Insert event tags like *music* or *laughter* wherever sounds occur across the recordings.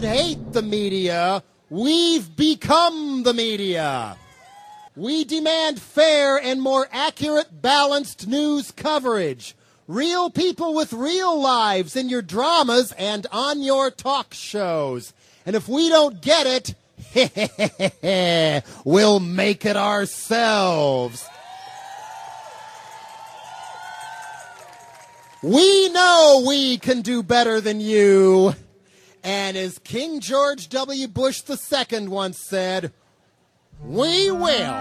don't hate the media, we've become the media. We demand fair and more accurate, balanced news coverage. Real people with real lives in your dramas and on your talk shows. And if we don't get it, *laughs* we'll make it ourselves. We know we can do better than you. And as King George W. Bush II once said, we will.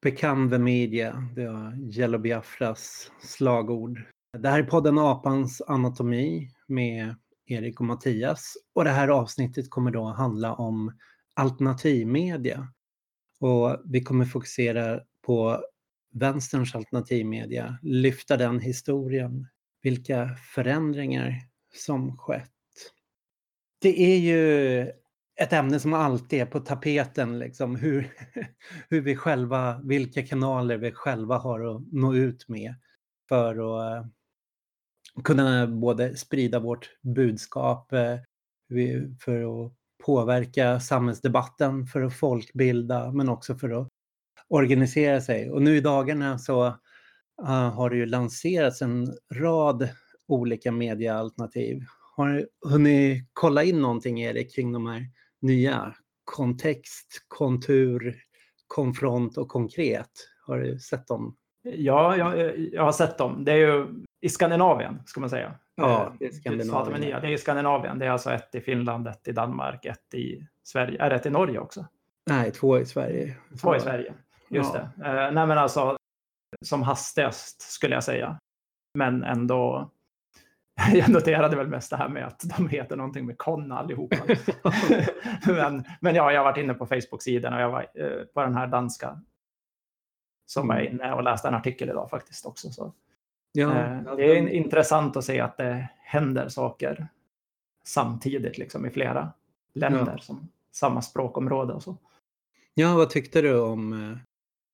Become the media, det var Jello Biafras slagord. Det här är podden Apans anatomi med Erik och Mattias. Och det här avsnittet kommer då handla om alternativmedia. Och vi kommer fokusera på vänsterns alternativmedia, lyfta den historien, vilka förändringar som skett. Det är ju ett ämne som alltid är på tapeten, liksom, hur, *laughs* hur vi själva, vilka kanaler vi själva har att nå ut med för att eh, kunna både sprida vårt budskap eh, för att påverka samhällsdebatten, för att folkbilda, men också för att organisera sig. Och nu i dagarna så uh, har det ju lanserats en rad olika mediealternativ. Har du hunnit kolla in någonting, Erik, kring de här nya? Kontext, kontur, konfront och konkret. Har du sett dem? Ja, jag, jag har sett dem. Det är ju i Skandinavien, ska man säga. Ja, eh, det är Skandinavien. Det är i Skandinavien. Det är alltså ett i Finland, ett i Danmark, ett i Sverige. Är det ett i Norge också? Nej, två i Sverige. Två i Sverige, just ja. det. Uh, nej, men alltså som hastigast skulle jag säga. Men ändå. *laughs* Jag noterade väl mest det här med att de heter någonting med Con allihopa. *laughs* *laughs* men, men ja, jag har varit inne på Facebook-sidan och jag var uh, på den här danska som var mm. inne och läste en artikel idag faktiskt också. Så. Ja, eh, det är intressant att se att det händer saker samtidigt liksom, i flera länder ja. som samma språkområde och så. Ja, vad tyckte du om eh,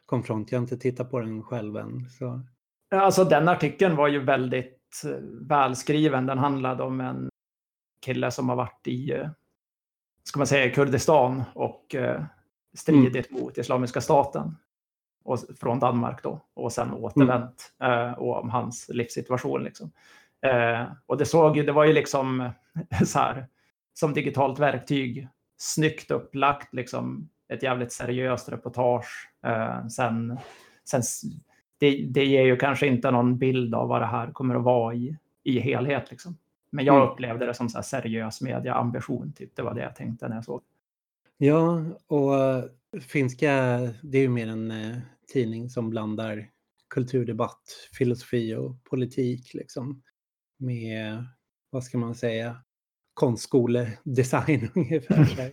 Konfront? Jag har inte tittat på den själv än. Så. Alltså den artikeln var ju väldigt eh, välskriven. Den handlade om en kille som har varit i, ska man säga, Kurdistan och stridit mm. mot Islamiska staten och, från Danmark då och sen återvänt mm. eh, och om hans livssituation. Liksom. Eh, och det såg ju, det var ju liksom *laughs* så här som digitalt verktyg snyggt upplagt, liksom ett jävligt seriöst reportage. Eh, sen, sen det, det ger ju kanske inte någon bild av vad det här kommer att vara i, i helhet. Liksom. Men jag mm. upplevde det som så här seriös mediaambition, typ. det var det jag tänkte när jag såg. Ja, och eh, finska, det är ju mer en eh, tidning som blandar kulturdebatt, filosofi och politik liksom med, vad ska man säga, konstskoledesign *laughs* ungefär.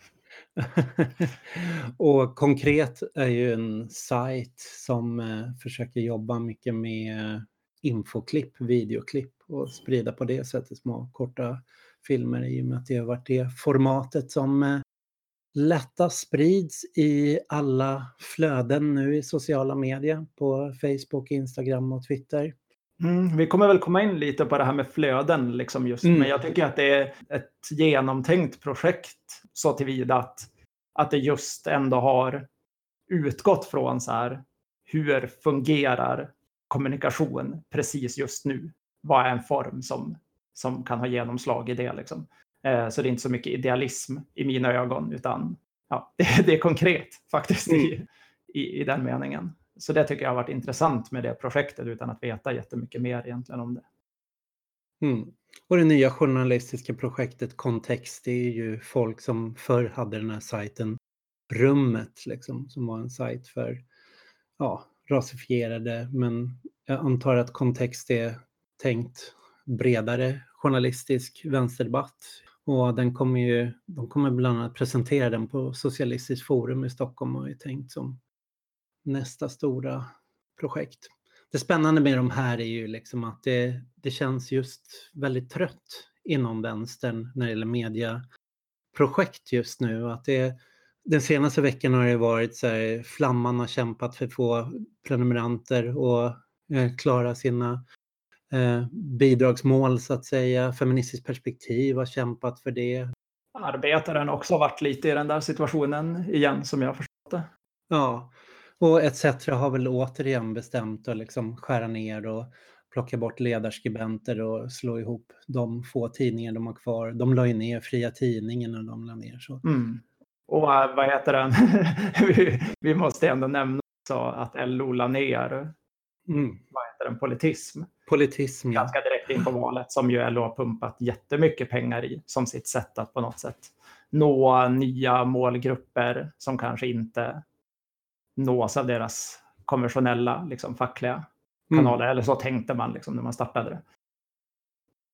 *laughs* och konkret är ju en sajt som eh, försöker jobba mycket med infoklipp, videoklipp och sprida på det sättet små korta filmer i och med att det har varit det formatet som eh, lättast sprids i alla flöden nu i sociala medier på Facebook, Instagram och Twitter. Mm, vi kommer väl komma in lite på det här med flöden, liksom just, mm. men jag tycker att det är ett genomtänkt projekt så tillvida att, att det just ändå har utgått från så här, hur fungerar kommunikation precis just nu? Vad är en form som, som kan ha genomslag i det? Liksom? Eh, så det är inte så mycket idealism i mina ögon, utan ja, *laughs* det, det är konkret faktiskt mm. i, i, i, den meningen. Så det tycker jag har varit intressant med det projektet utan att veta jättemycket mer egentligen om det. Mm. Och det nya journalistiska projektet Kontext, det är ju folk som förr hade den här sajten Rummet, liksom, som var en sajt för ja, rasifierade, men jag antar att kontext är tänkt bredare journalistisk vänsterdebatt. Och den kommer ju, de kommer bland annat presentera den på Socialistiskt forum i Stockholm och är tänkt som nästa stora projekt. Det spännande med de här är ju liksom att det, det känns just väldigt trött inom vänstern när det gäller mediaprojekt just nu. Att det, den senaste veckan har det varit så här, Flamman har kämpat för att få prenumeranter och eh, klara sina eh, bidragsmål så att säga. Feministiskt perspektiv har kämpat för det. Arbetaren också varit lite i den där situationen igen som jag förstått det. Ja, och ETC har väl återigen bestämt att liksom skära ner och plocka bort ledarskribenter och slå ihop de få tidningar de har kvar. De la ju ner Fria Tidningen och de la ner så. Mm. Och uh, vad heter den? *laughs* vi, vi, måste ändå nämna också att LO la ner mm. Heter den? politism. Politism, ja. Ganska direkt in på valet som ju LO har pumpat jättemycket pengar i som sitt sätt att på något sätt nå nya målgrupper som kanske inte nås av deras konventionella liksom, fackliga mm. kanaler. Mm. Eller så tänkte man liksom, när man startade det.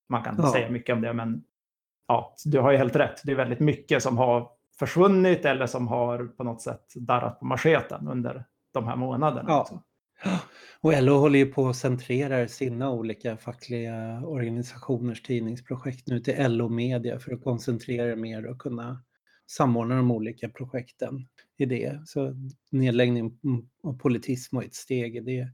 Man kan ja. säga mycket om det, men ja, du har ju helt rätt. Det är väldigt mycket som har försvunnit eller som har på något sätt darrat på manscheten under de här månaderna. Ja. Också. Och LO håller ju på att centrera sina olika fackliga organisationers tidningsprojekt nu till LO Media för att koncentrera mer och kunna samordna de olika projekten i det. Så nedläggning av politism var ett steg i det.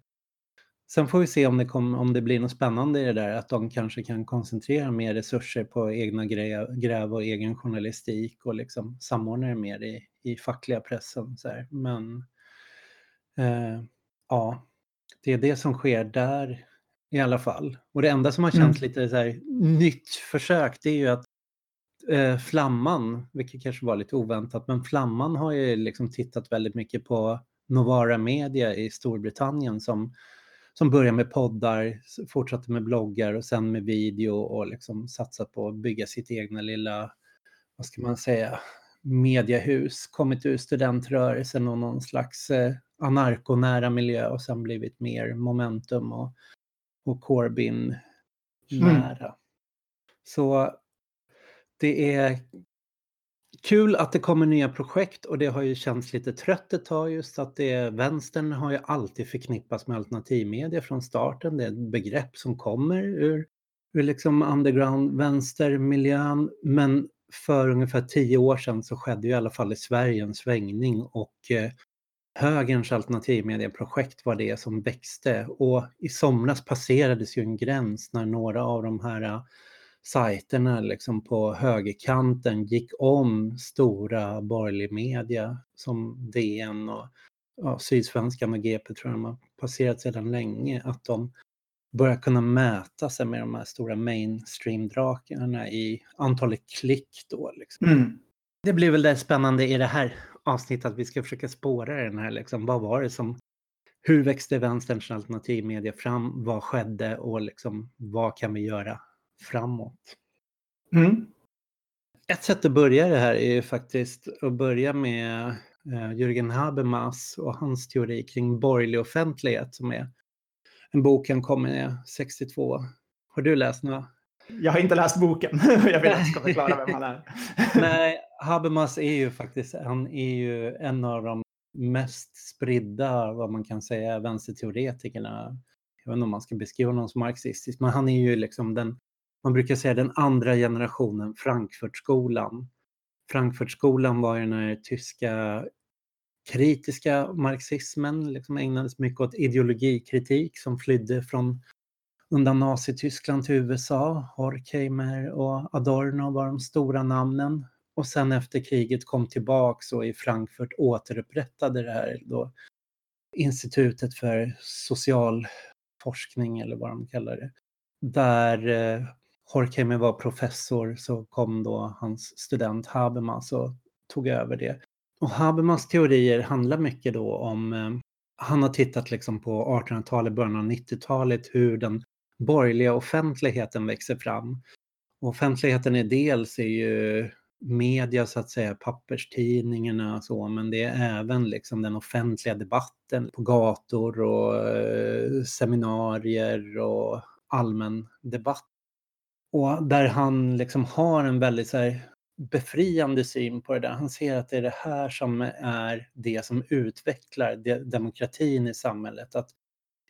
Sen får vi se om det, kom, om det blir något spännande i det där, att de kanske kan koncentrera mer resurser på egna gräv, gräv och egen journalistik och liksom samordna det mer i, i fackliga pressen. Så här. Men eh, ja, det är det som sker där i alla fall. Och det enda som har känts mm. lite så här, nytt försök, det är ju att eh, Flamman, vilket kanske var lite oväntat, men Flamman har ju liksom tittat väldigt mycket på Novara Media i Storbritannien som, som börjar med poddar, fortsatte med bloggar och sen med video och liksom satsat på att bygga sitt egna lilla, vad ska man säga, mediehus, kommit ur studentrörelsen och någon slags eh, anarkonära miljö och sen blivit mer momentum och, och Corbyn nära. Mm. Så det är kul att det kommer nya projekt och det har ju känts lite trött ett tag just att det, vänstern har ju alltid förknippats med alternativmedia från starten. Det är ett begrepp som kommer ur, ur liksom underground vänstermiljön men för ungefär tio år sedan så skedde ju i alla fall i Sverige en svängning och eh, högerns alternativmedieprojekt var det som växte och i somras passerades ju en gräns när några av de här sajterna liksom på högerkanten gick om stora borgerlig media som DN och ja, Sydsvenskan och GP tror jag de har passerat sedan länge, att de börjar kunna mäta sig med de här stora mainstream-drakarna i antalet klick då. Liksom. Mm. Det blir väl det spännande i det här avsnittet att vi ska försöka spåra den här, liksom, vad var det som hur växte vänsterns alternativmedia fram? Vad skedde och liksom, vad kan vi göra framåt. Mm. Ett sätt att börja det här är ju faktiskt att börja med eh, Jürgen Habermas och hans teori kring borgerlig offentlighet som är en bok han kom med 62. Har du läst några? Jag har inte läst boken. *laughs* jag vill att du ska förklara vem han är. *laughs* Nej, Habermas är ju faktiskt, han är ju en av de mest spridda, vad man kan säga, vänsterteoretikerna. Jag vet inte om man ska beskriva honom som marxistisk, men han är ju liksom den man brukar säga den andra generationen Frankfurtskolan. Frankfurtskolan var ju den här tyska kritiska marxismen, liksom ägnades mycket åt ideologikritik som flydde från undan Nazityskland till USA. Horkheimer och Adorno var de stora namnen. Och sen efter kriget kom tillbaks och i Frankfurt återupprättade det här då institutet för social forskning eller vad de kallar det. Där eh, Horkheimer var professor så kom då hans student Habermas och tog över det. Och Habermas teorier handlar mycket då om, eh, han har tittat liksom på 1800-talet, början av 90-talet, hur den borgerliga offentligheten växer fram. Och offentligheten är dels är ju media så att säga, papperstidningarna och så, men det är även liksom den offentliga debatten på gator och eh, seminarier och allmän debatt och där han liksom har en väldigt så här, befriande syn på det där. Han ser att det är det här som är det som utvecklar demokratin i samhället. Att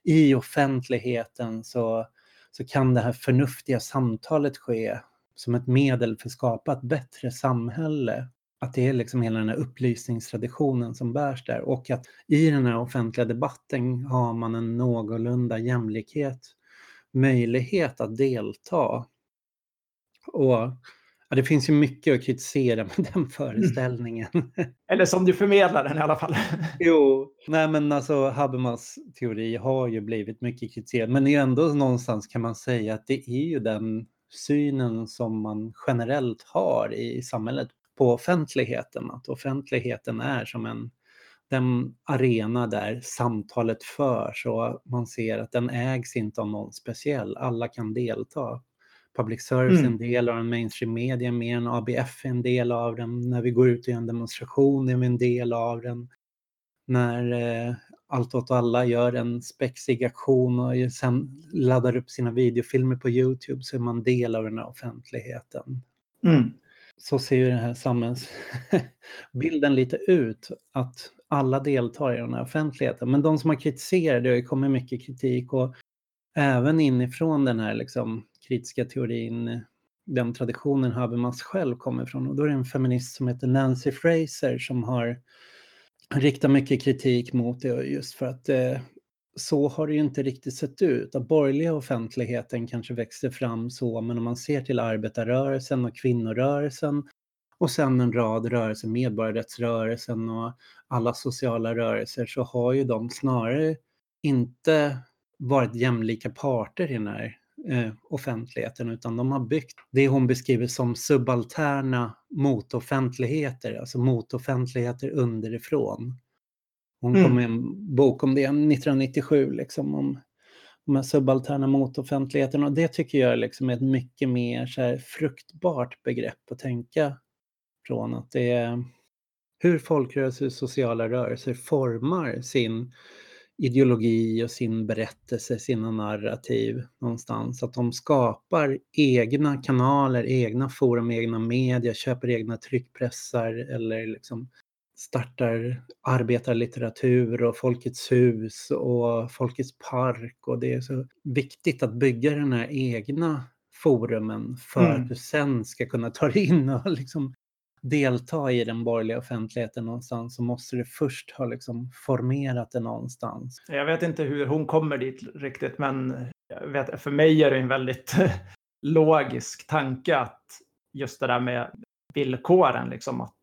i offentligheten så, så kan det här förnuftiga samtalet ske som ett medel för att skapa ett bättre samhälle. att det är liksom hela den här upplysningstraditionen som bärs där och att i den här offentliga debatten har man en någorlunda jämlikhet, möjlighet att delta. Och ja, det finns ju mycket att kritisera med *laughs* den föreställningen. Eller som du förmedlar den i alla fall. *laughs* jo, nej men alltså Habermas teori har ju blivit mycket kritiserad men ändå någonstans kan man säga att det är ju den synen som man generellt har i samhället på offentligheten. Att offentligheten är som en den arena där samtalet förs och man ser att den ägs inte av någon speciell. Alla kan delta. Public service är en mm. del av den, mainstream media mer än ABF är en del av den. När vi går ut i en demonstration är vi en del av den. När eh, Allt åt alla gör en spexig aktion och sen laddar upp sina videofilmer på Youtube så är man del av den här offentligheten. Mm så ser ju den här samhällsbilden *laughs* lite ut. Att alla deltar i den här offentligheten. Men de som har kritiserat det har ju kommit mycket kritik och även inifrån den här liksom, kritiska teorin, den traditionen Habermas själv kommer ifrån. Och då är det en feminist som heter Nancy Fraser som har Riktar mycket kritik mot det just för att eh, så har det ju inte riktigt sett ut. Den borgerliga offentligheten kanske växte fram så, men om man ser till arbetarrörelsen och kvinnorörelsen och sen en rad rörelser, medborgarrättsrörelsen och alla sociala rörelser så har ju de snarare inte varit jämlika parter i den här eh, offentligheten utan de har byggt det hon beskriver som subalterna motoffentligheter, alltså motoffentligheter underifrån. Hon mm. kom med en bok om det 1997, liksom, om de här subalterna motoffentligheten. Och det tycker jag liksom är ett mycket mer så fruktbart begrepp att tänka från. Att det är hur folkrörelser och sociala rörelser formar sin ideologi och sin berättelse, sina narrativ någonstans. Att de skapar egna kanaler, egna forum, egna media, köper egna tryckpressar eller liksom startar arbetarlitteratur och Folkets hus och Folkets park och det är så viktigt att bygga den här egna forumen för mm. att du sen ska kunna ta dig in och liksom delta i den borgerliga offentligheten någonstans så måste det först ha liksom formerat det någonstans. Jag vet inte hur hon kommer dit riktigt men jag vet, för mig är det en väldigt *laughs* logisk tanke att just det där med villkoren, liksom att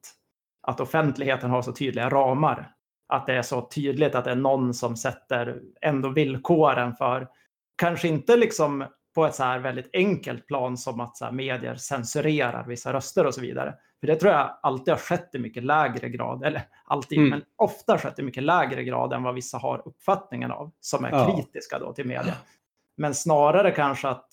att offentligheten har så tydliga ramar. Att det är så tydligt att det är någon som sätter ändå villkoren för, kanske inte liksom på ett så här väldigt enkelt plan som att så här medier censurerar vissa röster och så vidare. För det tror jag alltid har skett i mycket lägre grad, eller alltid, mm. men ofta skett i mycket lägre grad än vad vissa har uppfattningen av, som är ja. kritiska då till media. Men snarare kanske att,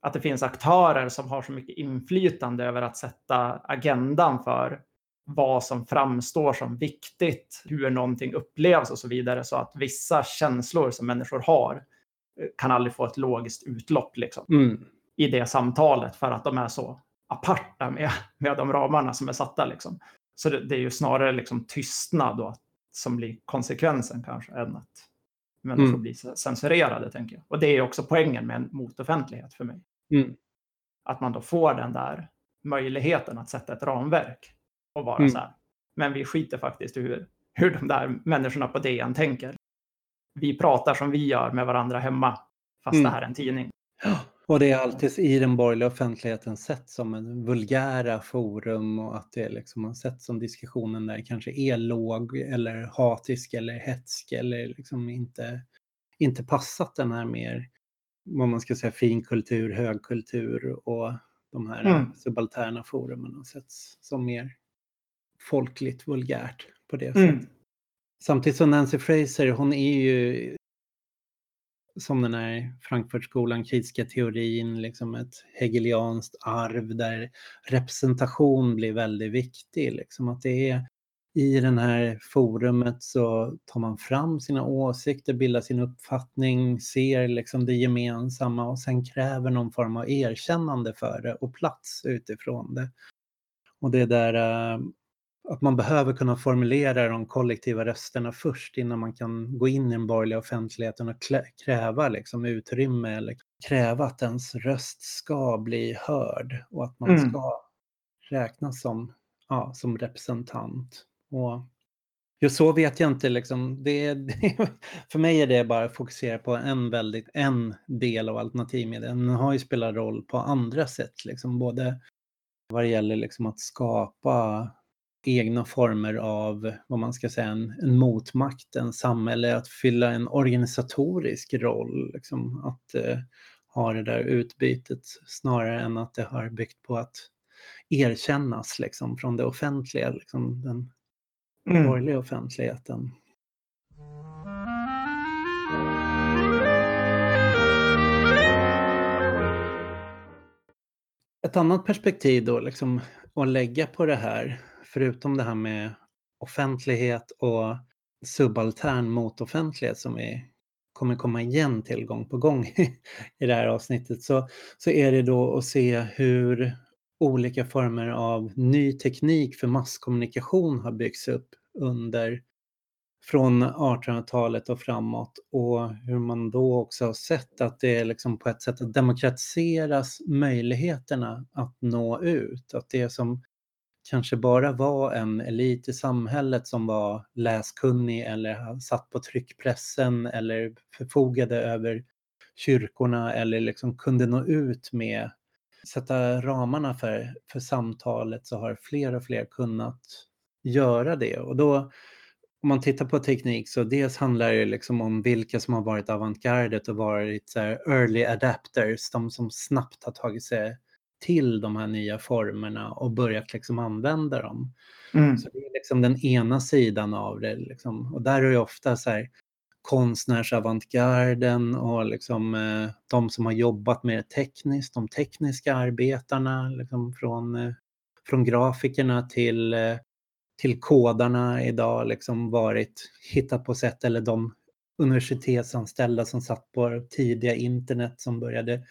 att det finns aktörer som har så mycket inflytande över att sätta agendan för vad som framstår som viktigt, hur någonting upplevs och så vidare. Så att vissa känslor som människor har eh, kan aldrig få ett logiskt utlopp liksom, mm. i det samtalet för att de är så aparta med, med de ramarna som är satta. Liksom. Så det, det, är ju snarare liksom tystnad då, som blir konsekvensen kanske än att människor mm. blir censurerade. tänker jag. Och det är också poängen med en motoffentlighet för mig. Mm. Att man då får den där möjligheten att sätta ett ramverk och vara mm. så här. Men vi skiter faktiskt i hur, hur de där människorna på DN tänker. Vi pratar som vi gör med varandra hemma, fast mm. det här är en tidning. Och det är alltid i den borgerliga offentligheten sett som en vulgära forum och att det liksom har sett som diskussionen där kanske är låg eller hatisk eller hetsk eller liksom inte, inte passat den här mer, vad man ska säga, finkultur, högkultur och de här mm. subalterna forumen har setts som mer folkligt vulgärt på det mm. sättet. Samtidigt som Nancy Fraser, hon är ju som den här Frankfurtskolan, kritiska teorin, liksom ett hegelianskt arv där representation blir väldigt viktig. Liksom att det är i det här forumet så tar man fram sina åsikter, bildar sin uppfattning, ser liksom det gemensamma och sen kräver någon form av erkännande för det och plats utifrån det. Och det där eh, att man behöver kunna formulera de kollektiva rösterna först innan man kan gå in i den borgerliga offentligheten och kräva liksom, utrymme eller kräva att ens röst ska bli hörd och att man mm. ska räknas som ja, som representant. Och just så vet jag inte, liksom, det, det, *laughs* för mig är det bara att fokusera på en, väldigt, en del av alternativmedia. Den har ju spelat roll på andra sätt, liksom, både vad det gäller liksom att skapa egna former av, vad man ska säga, en, en motmakt, en samhälle, att fylla en organisatorisk roll, liksom, att eh, ha det där utbytet snarare än att det har byggt på att erkännas liksom, från det offentliga, liksom, den mm. borgerliga offentligheten. Ett annat perspektiv då, liksom, att lägga på det här, förutom det här med offentlighet och subaltern mot offentlighet som vi kommer komma igen till gång på gång *laughs* i det här avsnittet, så, så är det då att se hur olika former av ny teknik för masskommunikation har byggts upp under från 1800-talet och framåt och hur man då också har sett att det är liksom på ett sätt att demokratiseras möjligheterna att nå ut. Att det som kanske bara var en elit i samhället som var läskunnig eller satt på tryckpressen eller förfogade över kyrkorna eller liksom kunde nå ut med sätta ramarna för, för samtalet så har fler och fler kunnat göra det. Och då om man tittar på teknik så dels handlar det liksom om vilka som har varit avantgardet och varit så early adapters, de som snabbt har tagit sig till de här nya formerna och börjat liksom använda dem. Mm. Så det är liksom den ena sidan av det. Liksom. Och där är det ofta så här, konstnärsavantgarden och liksom, eh, de som har jobbat med det tekniskt, de tekniska arbetarna, liksom från, eh, från grafikerna till eh, till kodarna idag liksom varit, hittat på sätt, eller de universitetsanställda som satt på tidiga internet som började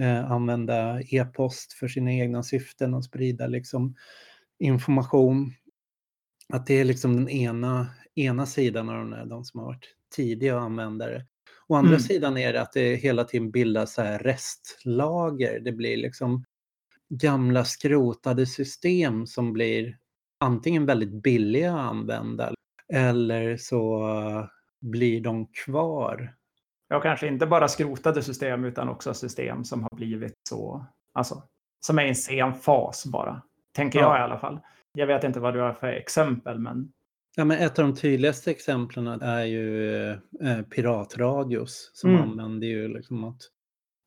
eh, använda e-post för sina egna syften och sprida liksom information. Att det är liksom den ena, ena sidan av de, de som har varit tidiga användare. Å andra mm. sidan är det att det hela tiden bildas så här restlager. Det blir liksom gamla skrotade system som blir antingen väldigt billiga att använda eller så blir de kvar. Ja, kanske inte bara skrotade system utan också system som har blivit så, alltså som är i en sen fas bara. Tänker ja. jag i alla fall. Jag vet inte vad du har för exempel, men. Ja, men ett av de tydligaste exemplen är ju eh, piratradios som mm. använder ju liksom att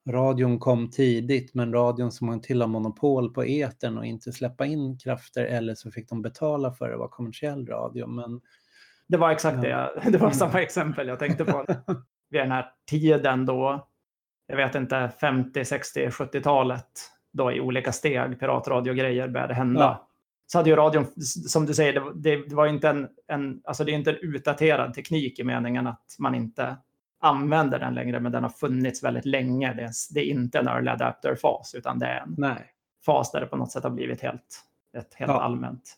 radion kom tidigt, men radion som man till har monopol på etern och inte släppa in krafter eller så fick de betala för det var kommersiell radio. Men, det var exakt ja. det, *laughs* det var samma exempel jag tänkte på. *laughs* Vid den här tiden då, jag vet inte, 50, 60, 70-talet, då i olika steg piratradiogrejer började hända. Ja. Så hade ju radion, som du säger, det, det, var inte en, en, alltså det är inte en utdaterad teknik i meningen att man inte använder den längre, men den har funnits väldigt länge. Det är, det är inte en early adapter-fas, utan det är en Nej. fas där det på något sätt har blivit helt, ett helt ja. allmänt.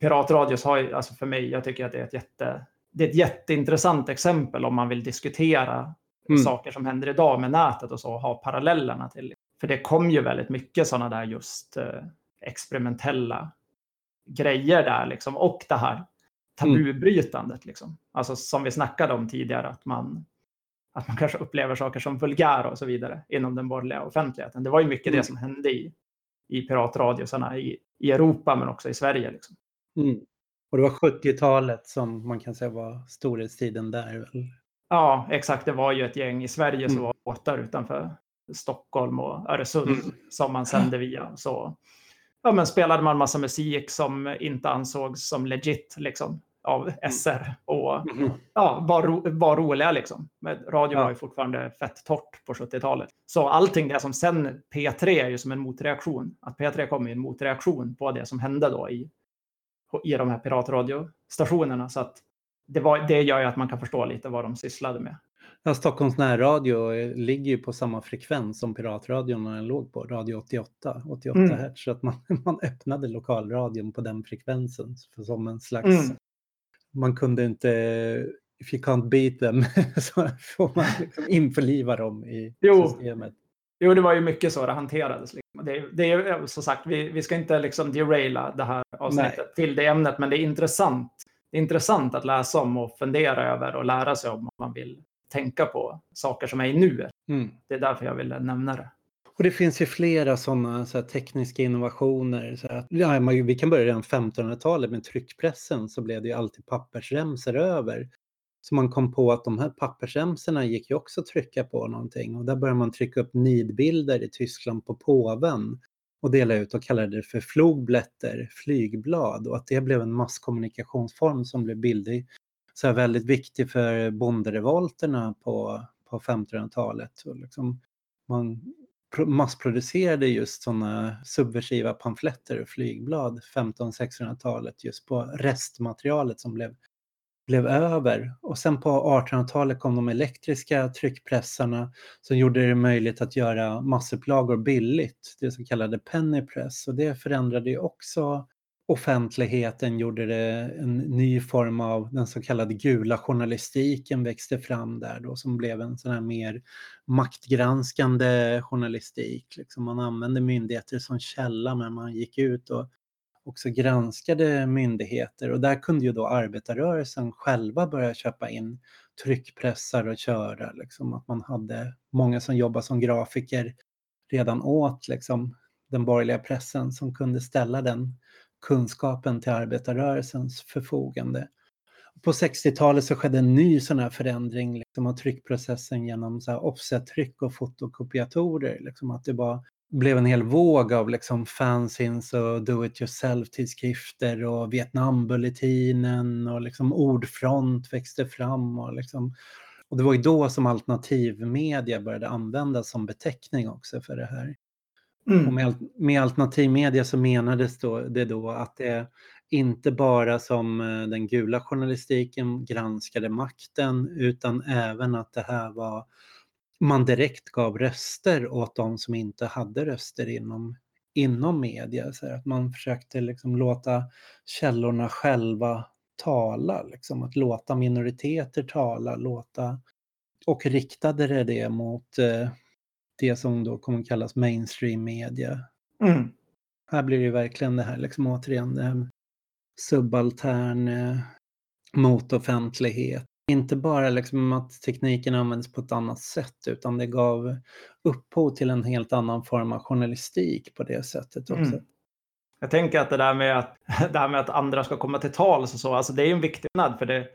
Piratradios har ju, alltså för mig, jag tycker att det är ett jätte, det är ett jätteintressant exempel om man vill diskutera mm. saker som händer idag med nätet och så, och ha parallellerna till. För det kom ju väldigt mycket sådana där just eh, experimentella grejer där liksom. Och det här Mm. tabubrytandet. Liksom. Alltså som vi snackade om tidigare, att man, att man kanske upplever saker som vulgära och så vidare inom den borgerliga offentligheten. Det var ju mycket mm. det som hände i, i piratradiosarna i, i Europa men också i Sverige. Liksom. Mm. Och det var 70-talet som man kan säga var storhetstiden där? Väl? Ja, exakt. Det var ju ett gäng i Sverige mm. som var båtar utanför Stockholm och Öresund mm. som man sände *laughs* via. Så ja, men spelade man massa musik som inte ansågs som legit. Liksom av mm. SR och mm. ja, var, ro, var roliga liksom. Men radio ja. var ju fortfarande fett torrt på 70-talet. Så allting det som sen P3 är ju som en motreaktion. Att P3 kommer ju en motreaktion på det som hände då i, i de här piratradiostationerna. Så att det, var, det gör ju att man kan förstå lite vad de sysslade med. Ja, Stockholms närradio ligger ju på samma frekvens som piratradion låg på, radio 88, 88 mm. hertz. Så att man, *laughs* man öppnade lokalradion på den frekvensen för som en slags mm man kunde inte, if you can't beat them, *laughs* så får man liksom införliva dem i jo. systemet. Jo, det var ju mycket så det hanterades. Det, det är som sagt, vi, vi ska inte liksom deraila det här avsnittet Nej. till det ämnet, men det är intressant. Det är intressant att läsa om och fundera över och lära sig om om man vill tänka på saker som är i nuet. Mm. Det är därför jag ville nämna det. Och det finns ju flera sådana så tekniska innovationer. Så att, ja, vi kan börja redan 1500-talet med tryckpressen så blev det ju alltid pappersremsor över. Så man kom på att de här pappersremsorna gick ju också att trycka på någonting. Och där började man trycka upp nidbilder i Tyskland på påven och dela ut och kallade det för flogblätter, flygblad. Och att det blev en masskommunikationsform som blev bildig, så väldigt viktig för bonderevolterna på, på 1500-talet. liksom man massproducerade just sådana subversiva pamfletter och flygblad 1500-1600-talet just på restmaterialet som blev blev över. Och sen på 1800-talet kom de elektriska tryckpressarna som gjorde det möjligt att göra massupplagor billigt, det som kallade penny press. Och det förändrade ju också offentligheten, gjorde det en ny form av den så kallade gula journalistiken växte fram där då som blev en sån här mer maktgranskande journalistik. Liksom man använde myndigheter som källa men man gick ut och också granskade myndigheter och där kunde ju då arbetarrörelsen själva börja köpa in tryckpressar och köra. Liksom, att man hade många som jobbade som grafiker redan åt liksom, den borgerliga pressen som kunde ställa den kunskapen till arbetarrörelsens förfogande. På 60-talet så skedde en ny sån här förändring liksom, av tryckprocessen genom offset-tryck och fotokopiatorer. Liksom, att det var blev en hel våg av liksom fanzines och do it yourself-tidskrifter och Vietnambulletinen och liksom Ordfront växte fram. Och, liksom, och det var ju då som alternativmedia började användas som beteckning också för det här. Mm. Och med, med alternativmedia så menades då, det då att det inte bara som eh, den gula journalistiken granskade makten utan även att det här var man direkt gav röster åt de som inte hade röster inom, inom media. Så att man försökte liksom låta källorna själva tala, liksom, att låta minoriteter tala, låta och riktade det, det mot eh, det som då kommer kallas mainstream media. Mm. Här blir det verkligen det här, liksom återigen, det här subaltern eh, mot offentlighet inte bara liksom att tekniken används på ett annat sätt utan det gav upphov till en helt annan form av journalistik på det sättet också. Mm. Jag tänker att det där med att, *laughs* det här med att andra ska komma till tals och så, alltså det är en viktig skillnad för det,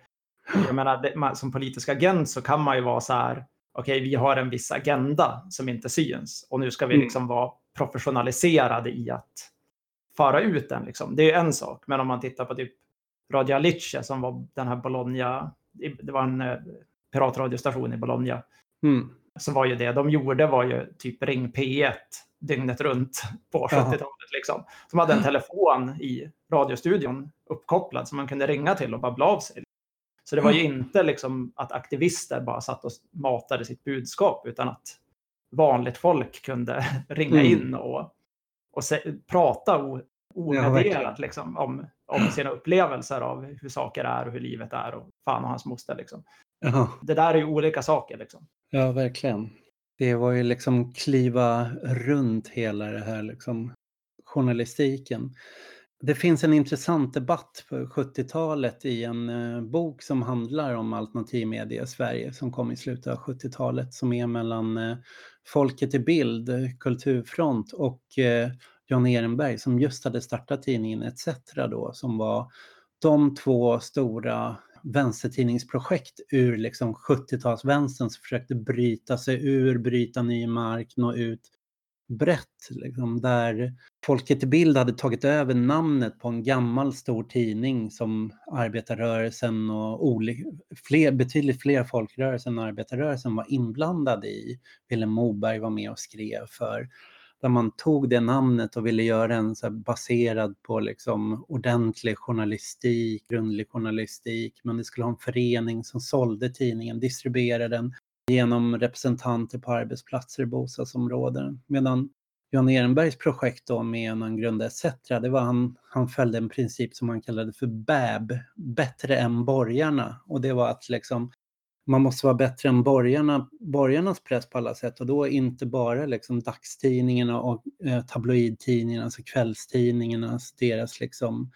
jag menar, det, som politisk agent så kan man ju vara så här, okej, okay, vi har en viss agenda som inte syns och nu ska vi mm. liksom vara professionaliserade i att föra ut den. Liksom. Det är en sak, men om man tittar på typ Radio Alice som var den här Bologna det var en eh, piratradiostation i Bologna. Mm. Så var ju det de gjorde var ju typ Ring P1 dygnet runt på 70-talet. Liksom. Som hade en *clears throat* telefon i radiostudion uppkopplad som man kunde ringa till och babbla av sig. Så det var ju mm. inte liksom att aktivister bara satt och matade sitt budskap utan att vanligt folk kunde *laughs* ringa mm. in och, och se, prata omedvetet liksom, om, om sina upplevelser av hur saker är och hur livet är och fan och hans moster. Liksom. Det där är ju olika saker. Liksom. Ja, verkligen. Det var ju liksom kliva runt hela det här liksom, journalistiken. Det finns en intressant debatt på 70-talet i en uh, bok som handlar om alternativmedia i Sverige som kom i slutet av 70-talet som är mellan uh, Folket i bild, Kulturfront och John Ehrenberg som just hade startat tidningen ETC då som var de två stora vänstertidningsprojekt ur liksom 70-talsvänstern som försökte bryta sig ur, bryta ny mark, nå ut brett. Liksom, där Folket i Bild hade tagit över namnet på en gammal stor tidning som arbetarrörelsen och fler, betydligt fler folkrörelser än arbetarrörelsen var inblandade i. Vilhelm Moberg var med och skrev för där man tog det namnet och ville göra en så baserad på liksom ordentlig journalistik, grundlig journalistik, men det skulle ha en förening som sålde tidningen, distribuerade den genom representanter på arbetsplatser och bostadsområden. Medan Jan Ehrenbergs projekt då med en grundare ETC, det var han, han följde en princip som han kallade för BÄB, bättre än borgarna. Och det var att liksom man måste vara bättre än borgarna, borgarnas press på alla sätt och då inte bara liksom dagstidningarna och eh, tabloidtidningarna, alltså kvällstidningarna, deras liksom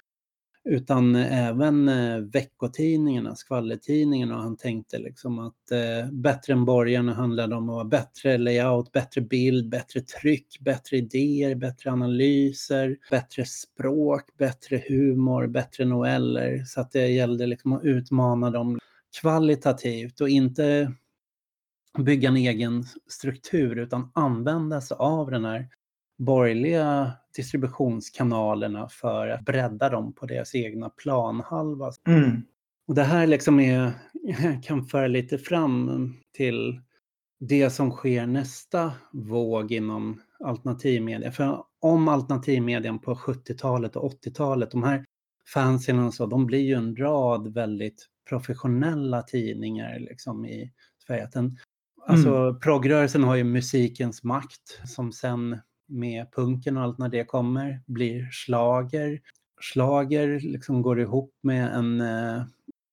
utan även eh, veckotidningarna, skvallertidningarna. Och han tänkte liksom att eh, bättre än borgarna handlade om att vara bättre layout, bättre bild, bättre tryck, bättre idéer, bättre analyser, bättre språk, bättre humor, bättre noveller. Så att det gällde liksom att utmana dem kvalitativt och inte bygga en egen struktur utan använda sig av den här borgerliga distributionskanalerna för att bredda dem på deras egna planhalva. Mm. Och det här liksom är, *laughs* kan föra lite fram till det som sker nästa våg inom alternativmedia. För om alternativmedian på 70-talet och 80-talet, de här fansen och så, de blir ju en rad väldigt professionella tidningar liksom i Sverige. Den, alltså mm. progrörelsen har ju musikens makt som sen med punken och allt när det kommer blir slager. Slager liksom går ihop med en eh,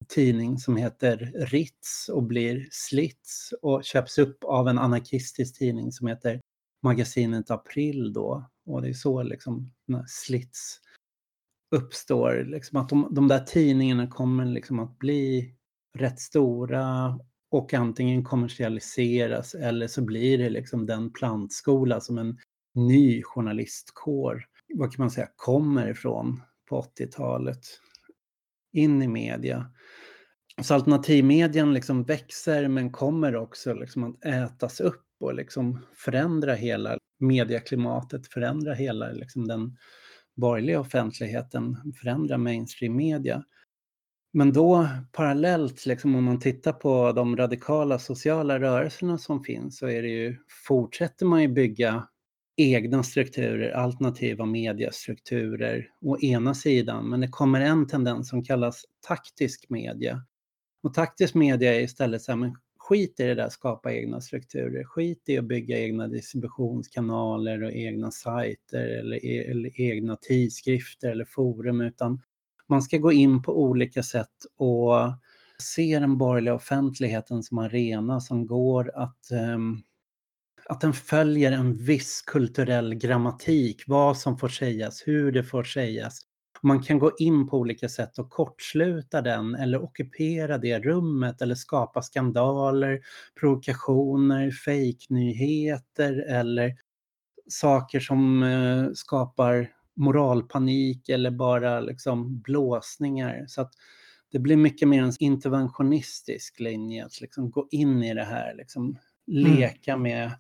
tidning som heter Ritz och blir Slits och köps upp av en anarkistisk tidning som heter Magasinet April då. Och det är så liksom Slits uppstår. Liksom att de, de där tidningarna kommer liksom att bli rätt stora och antingen kommersialiseras eller så blir det liksom den plantskola som en ny journalistkår, vad kan man säga, kommer ifrån på 80-talet in i media. Så alternativmedien liksom växer men kommer också liksom att ätas upp och liksom förändra hela medieklimatet, förändra hela liksom den borgerliga offentligheten, förändra mainstream media. Men då parallellt, liksom, om man tittar på de radikala sociala rörelserna som finns så är det ju, fortsätter man ju bygga egna strukturer, alternativa mediestrukturer å ena sidan, men det kommer en tendens som kallas taktisk media. Och taktisk media är istället så här, men skit i det där, skapa egna strukturer, skit i att bygga egna distributionskanaler och egna sajter eller, e-, eller egna tidskrifter eller forum, utan man ska gå in på olika sätt och se den borgerliga offentligheten som arena som går att um, att den följer en viss kulturell grammatik, vad som får sägas, hur det får sägas. Man kan gå in på olika sätt och kortsluta den eller ockupera det rummet eller skapa skandaler, provokationer, fejknyheter eller saker som eh, skapar moralpanik eller bara liksom blåsningar. Så att det blir mycket mer en interventionistisk linje att liksom gå in i det här, liksom leka mm. med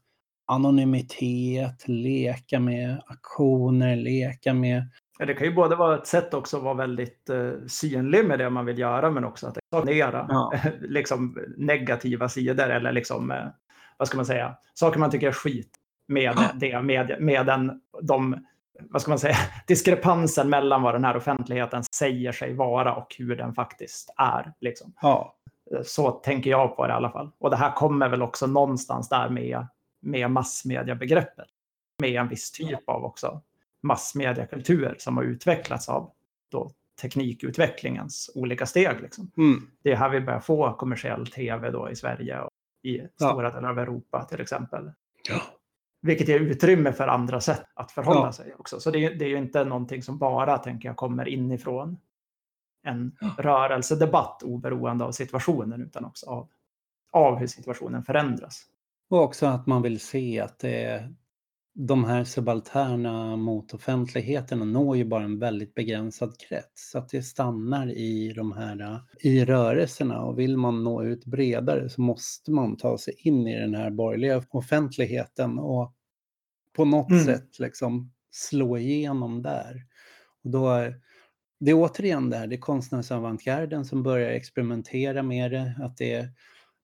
anonymitet, leka med aktioner, leka med... Ja, det kan ju både vara ett sätt också att vara väldigt uh, synlig med det man vill göra, men också att exponera ja. *laughs* liksom negativa sidor eller liksom, uh, vad ska man säga, saker man tycker är skit med det, med, med den, de, vad ska man säga, *laughs* diskrepansen mellan vad den här offentligheten säger sig vara och hur den faktiskt är. Liksom. Ja. Så tänker jag på det i alla fall. Och det här kommer väl också någonstans där med med massmediebegreppet. Med en viss typ av också massmediekultur som har utvecklats av då teknikutvecklingens olika steg. Liksom. Mm. Det är här vi börjar få kommersiell tv då i Sverige och i stora ja. delar av Europa till exempel. Ja. Vilket ger utrymme för andra sätt att förhålla ja. sig också. Så det, det är ju inte någonting som bara, tänker jag, kommer inifrån en ja. rörelsedebatt oberoende av situationen utan också av, av hur situationen förändras. Och också att man vill se att det de här subalterna mot offentligheten når ju bara en väldigt begränsad krets. Så att det stannar i de här i rörelserna och vill man nå ut bredare så måste man ta sig in i den här borgerliga offentligheten och på något mm. sätt liksom slå igenom där. Och då det är återigen det här, det är konstnärsavantgarden som börjar experimentera med det, att det är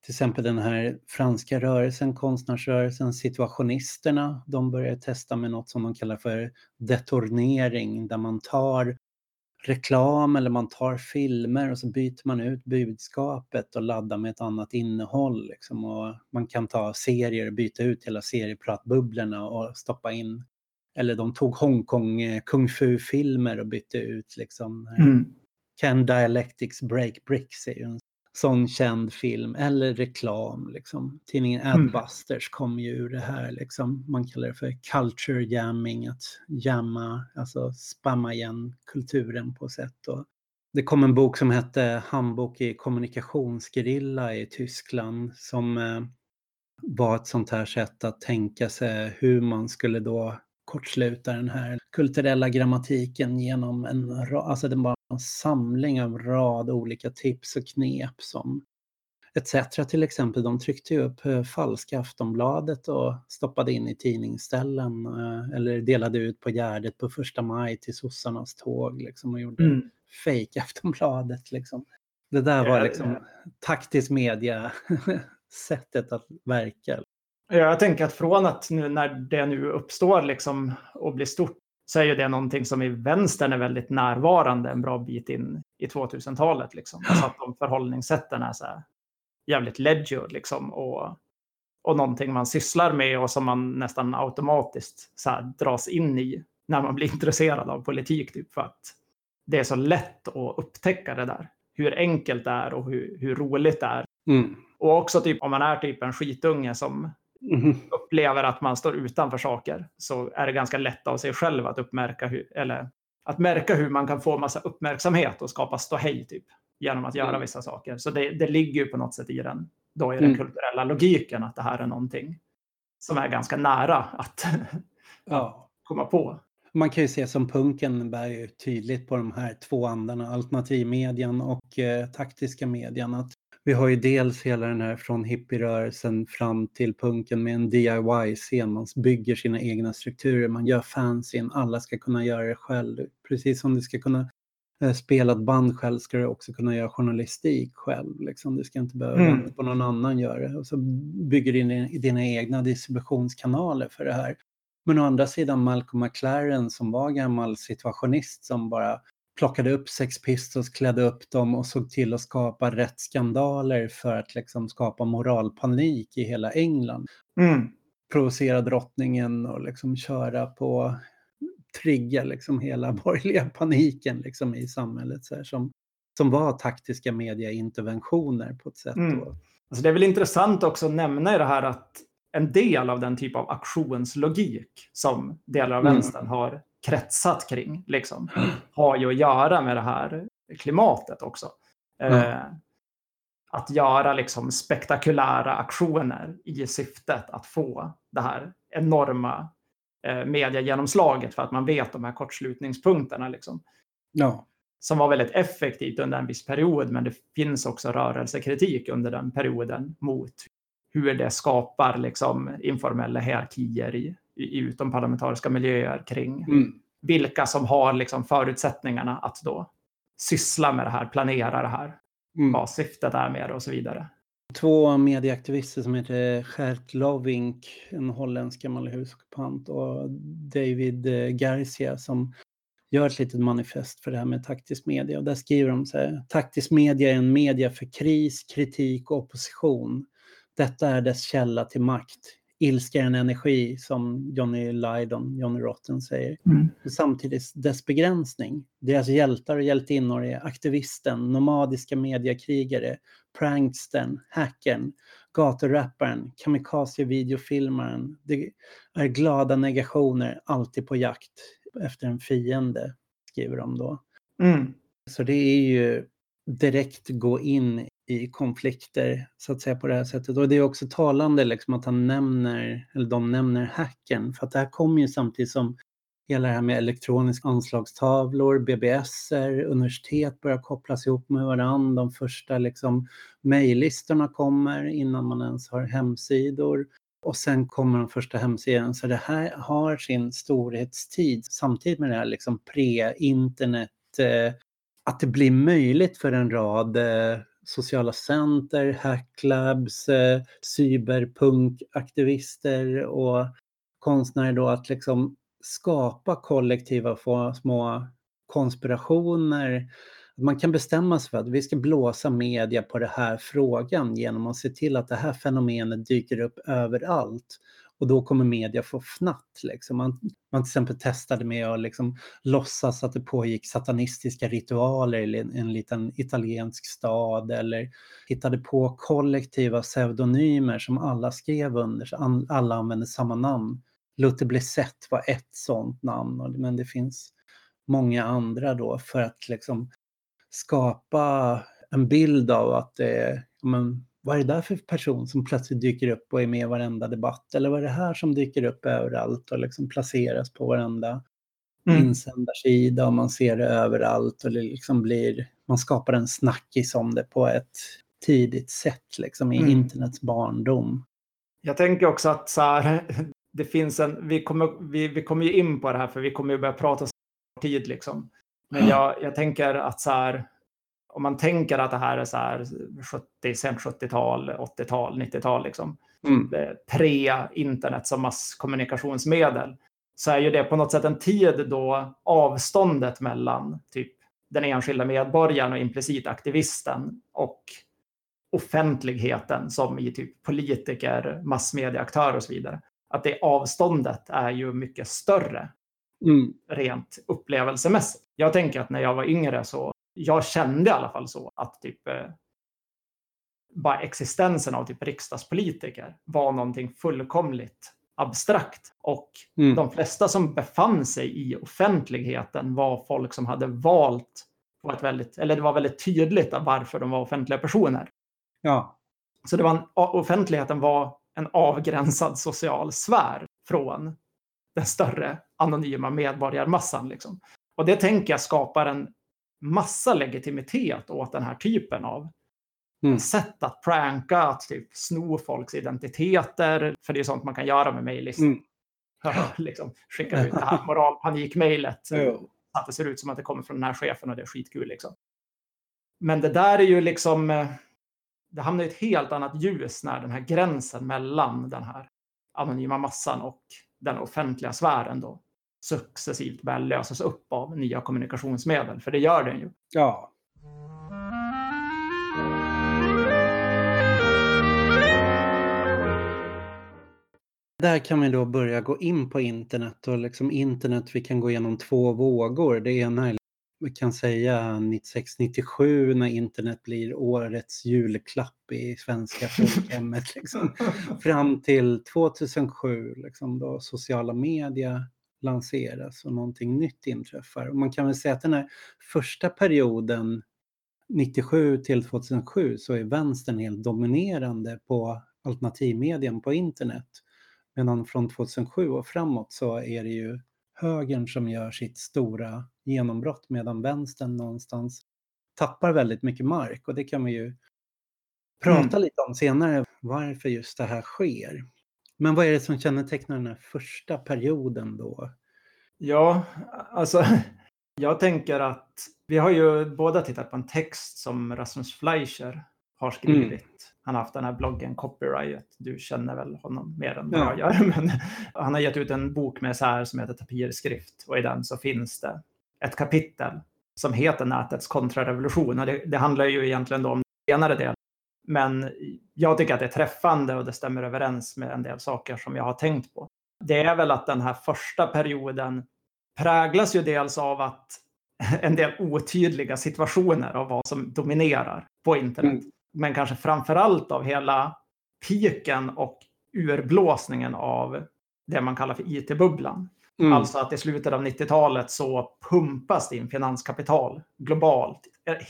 till exempel den här franska rörelsen, konstnärsrörelsen, situationisterna, de börjar testa med något som de kallar för detornering, där man tar reklam eller man tar filmer och så byter man ut budskapet och laddar med ett annat innehåll. Liksom. Och man kan ta serier och byta ut hela seriepratbubblorna och stoppa in. Eller de tog Hongkong eh, kung fu-filmer och bytte ut liksom. Mm. Can dialectics break bricks är ju en sån känd film eller reklam. Liksom. Tidningen Mm. Adbusters kom ju ur det här. Liksom. Man kallar det för culture jamming, att jamma, alltså spamma igen kulturen på sätt. Och det kom en bok som hette Handbok i kommunikationsgerilla i Tyskland som eh, var ett sånt här sätt att tänka sig hur man skulle då kortsluta den här kulturella grammatiken genom en, alltså det var en samling av rad olika tips och knep som ETC till exempel, de tryckte ju upp eh, falska Aftonbladet och stoppade in i tidningsställen eh, eller delade ut på Gärdet på första maj till sossarnas tåg liksom, och gjorde Mm. fake *laughs* Aftonbladet. Liksom. Det där var liksom taktisk media *laughs* sättet att verka. Ja, Jag tänker att från att nu när det nu uppstår liksom och blir stort så är ju det någonting som i vänstern är väldigt närvarande en bra bit in i 2000-talet. Liksom. Alltså att de förhållningssätten är så här jävligt ledger liksom, och, och någonting man sysslar med och som man nästan automatiskt så här, dras in i när man blir intresserad av politik. Typ, för att det är så lätt att upptäcka det där. Hur enkelt det är och hur, hur roligt det är. Mm. Och också typ om man är typ en skitunge som Mhm. upplever att man står utanför saker så är det ganska lätt av sig själv att uppmärka hur, eller att märka hur man kan få massa uppmärksamhet och skapa ståhej typ genom att göra Mm. vissa saker. Så det, det ligger ju på något sätt i den, då i den Mm. kulturella logiken att det här är någonting som är ganska nära att *laughs* Ja. komma på. Man kan ju se som punken bär ju tydligt på de här två andarna, alternativmedian och eh, taktiska median. Att vi har ju dels hela den här från hippierörelsen fram till punken med en DIY-scen. Man bygger sina egna strukturer, man gör fanzine, alla ska kunna göra det själv. Precis som du ska kunna eh, spela ett band själv ska du också kunna göra journalistik själv. Liksom. Du ska inte behöva Mm. vänta på någon annan göra det. Och så bygger du in dina egna distributionskanaler för det här. Men å andra sidan Malcolm McLaren som var gammal situationist som bara plockade upp Sex Pistols, klädde upp dem och såg till att skapa rätt skandaler för att liksom skapa moralpanik i hela England. Mm. Provocera drottningen och liksom köra på, trigga liksom hela *laughs* borgerliga paniken liksom i samhället så här, som, som var taktiska mediainterventioner på ett sätt. Mm. Alltså det är väl intressant också att nämna i det här att en del av den typ av aktionslogik som delar av Mm. vänstern har kretsat kring, liksom, har ju att göra med det här klimatet också. Eh, att göra liksom spektakulära aktioner i syftet att få det här enorma eh, mediegenomslaget för att man vet de här kortslutningspunkterna. Liksom Ja. som var väldigt effektivt under en viss period, men det finns också rörelsekritik under den perioden mot hur det skapar liksom informella hierarkier i, i, utomparlamentariska miljöer kring Mm. vilka som har liksom förutsättningarna att då syssla med det här, planera det här, Mm. vad syftet är med det och så vidare. två medieaktivister som heter Gert Lovink, en holländsk gammal husockupant, och David eh, Garcia som gör ett litet manifest för det här med taktisk media. Och där skriver de så här, taktisk media är en media för kris, kritik och opposition. Detta är dess källa till makt. Ilska är en energi, som Johnny Lydon, Johnny Rotten säger. Och samtidigt dess begränsning. Deras hjältar och hjältinnor är aktivisten, nomadiska mediakrigare, prankstern, hackern, gaturapparen, kamikaze-videofilmaren. Det är glada negationer, alltid på jakt efter en fiende, skriver de då. Mm. Så det är ju direkt gå in i konflikter så att säga på det här sättet. Och det är också talande liksom att han nämner, eller de nämner hacken, för att det här kommer ju samtidigt som hela det här med elektroniska anslagstavlor, BBSer, universitet börjar kopplas ihop med varandra. De första liksom mejllistorna kommer innan man ens har hemsidor. Och sen kommer de första hemsidorna. Så det här har sin storhetstid samtidigt med det här liksom pre-internet. Eh, att det blir möjligt för en rad eh, sociala center, hacklabs, eh, cyberpunkaktivister och konstnärer då att liksom skapa kollektiva små konspirationer. Man kan bestämma sig för att vi ska blåsa media på den här frågan genom att se till att det här fenomenet dyker upp överallt. Och då kommer media få fnatt. Liksom. Man, man till exempel testade med att liksom låtsas att det pågick satanistiska ritualer i en, en liten italiensk stad eller hittade på kollektiva pseudonymer som alla skrev under, så alla använde samma namn. Luther Blissett var ett sånt namn, men det finns många andra då för att liksom skapa en bild av att det är, men, vad är det där för person som plötsligt dyker upp och är med i varenda debatt? Eller vad är det här som dyker upp överallt och liksom placeras på varenda mm. insändarsida och man ser det överallt och det liksom blir, man skapar en snackis om det på ett tidigt sätt liksom i mm. internets barndom. Jag tänker också att så här, *laughs* det finns en, vi kommer, vi, vi kommer ju in på det här för vi kommer ju börja prata tid liksom. Men jag, jag tänker att så här, om man tänker att det här är så här 70, sent 70-tal, 80-tal, 90-tal, liksom, mm. pre-internet som masskommunikationsmedel, så är ju det på något sätt en tid då avståndet mellan typ den enskilda medborgaren och implicit aktivisten och offentligheten som i typ politiker, massmedieaktörer och så vidare. Att det avståndet är ju mycket större mm. rent upplevelsemässigt. Jag tänker att när jag var yngre så jag kände i alla fall så att typ eh, bara existensen av typ riksdagspolitiker var någonting fullkomligt abstrakt. Och mm. de flesta som befann sig i offentligheten var folk som hade valt på ett väldigt, eller det var väldigt tydligt varför de var offentliga personer. Ja. Så det var en, offentligheten var en avgränsad social sfär från den större anonyma medborgarmassan. Liksom. Och det tänker jag skapar en massa legitimitet åt den här typen av mm. sätt att pranka, att typ sno folks identiteter. För det är sånt man kan göra med mejllistor. Mm. *laughs* liksom, skicka ut det här *laughs* moralpanik-mejlet. Att det ser ut som att det kommer från den här chefen och det är skitkul. Liksom. Men det där är ju liksom... Eh, det hamnar i ett helt annat ljus när den här gränsen mellan den här anonyma massan och den offentliga sfären då successivt börjar lösas upp av nya kommunikationsmedel, för det gör den ju. Ja. Där kan vi då börja gå in på internet och liksom internet, vi kan gå igenom två vågor. Det ena är, vi kan säga 96-97 när internet blir årets julklapp i svenska folkhemmet. Liksom. *laughs* Fram till 2007 liksom då sociala medier lanseras och någonting nytt inträffar. Och man kan väl säga att den här första perioden 97 till 2007 så är vänstern helt dominerande på alternativmedien på internet. Medan från 2007 och framåt så är det ju högern som gör sitt stora genombrott medan vänstern någonstans tappar väldigt mycket mark och det kan vi ju prata mm. lite om senare varför just det här sker. Men vad är det som kännetecknar den här första perioden då? Ja, alltså *laughs* jag tänker att vi har ju båda tittat på en text som Rasmus Fleischer har skrivit. Mm. Han har haft den här bloggen Copyright. Du känner väl honom mer än vad ja. jag gör. *laughs* Men han har gett ut en bok med så här som heter Tapirskrift och i den så finns det ett kapitel som heter Nätets kontrarevolution. Och det, det handlar ju egentligen om den senare delen men jag tycker att det är träffande och det stämmer överens med en del saker som jag har tänkt på. Det är väl att den här första perioden präglas ju dels av att *laughs* en del otydliga situationer av vad som dominerar på internet. Mm. Men kanske framför allt av hela piken och urblåsningen av det man kallar för IT-bubblan. Mm. Alltså att i slutet av 90-talet så pumpas det in finanskapital globalt,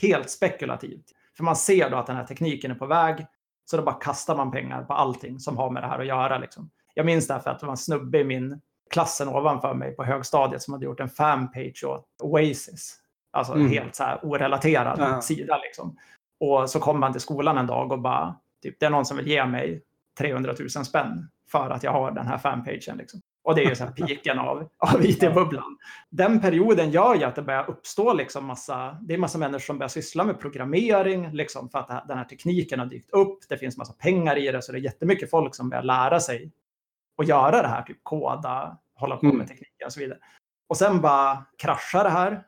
helt spekulativt. För man ser då att den här tekniken är på väg. Så då bara kastar man pengar på allting som har med det här att göra. Liksom. Jag minns därför att det var en snubbe i min klassen ovanför mig på högstadiet som hade gjort en fanpage åt Oasis. Alltså mm. helt så här orelaterad ja. sida. Liksom. Och så kom han till skolan en dag och bara, typ, det är någon som vill ge mig 300 000 spänn för att jag har den här fanpagen. Liksom. Och det är ju så piken av, *laughs* av IT-bubblan. Den perioden gör ju att det börjar uppstå liksom massa, det är massa människor som börjar syssla med programmering, liksom för att den här tekniken har dykt upp. Det finns massa pengar i det, så det är jättemycket folk som börjar lära sig att göra det här, typ koda, hålla på med mm. tekniken och så vidare. Och sen bara kraschar det här,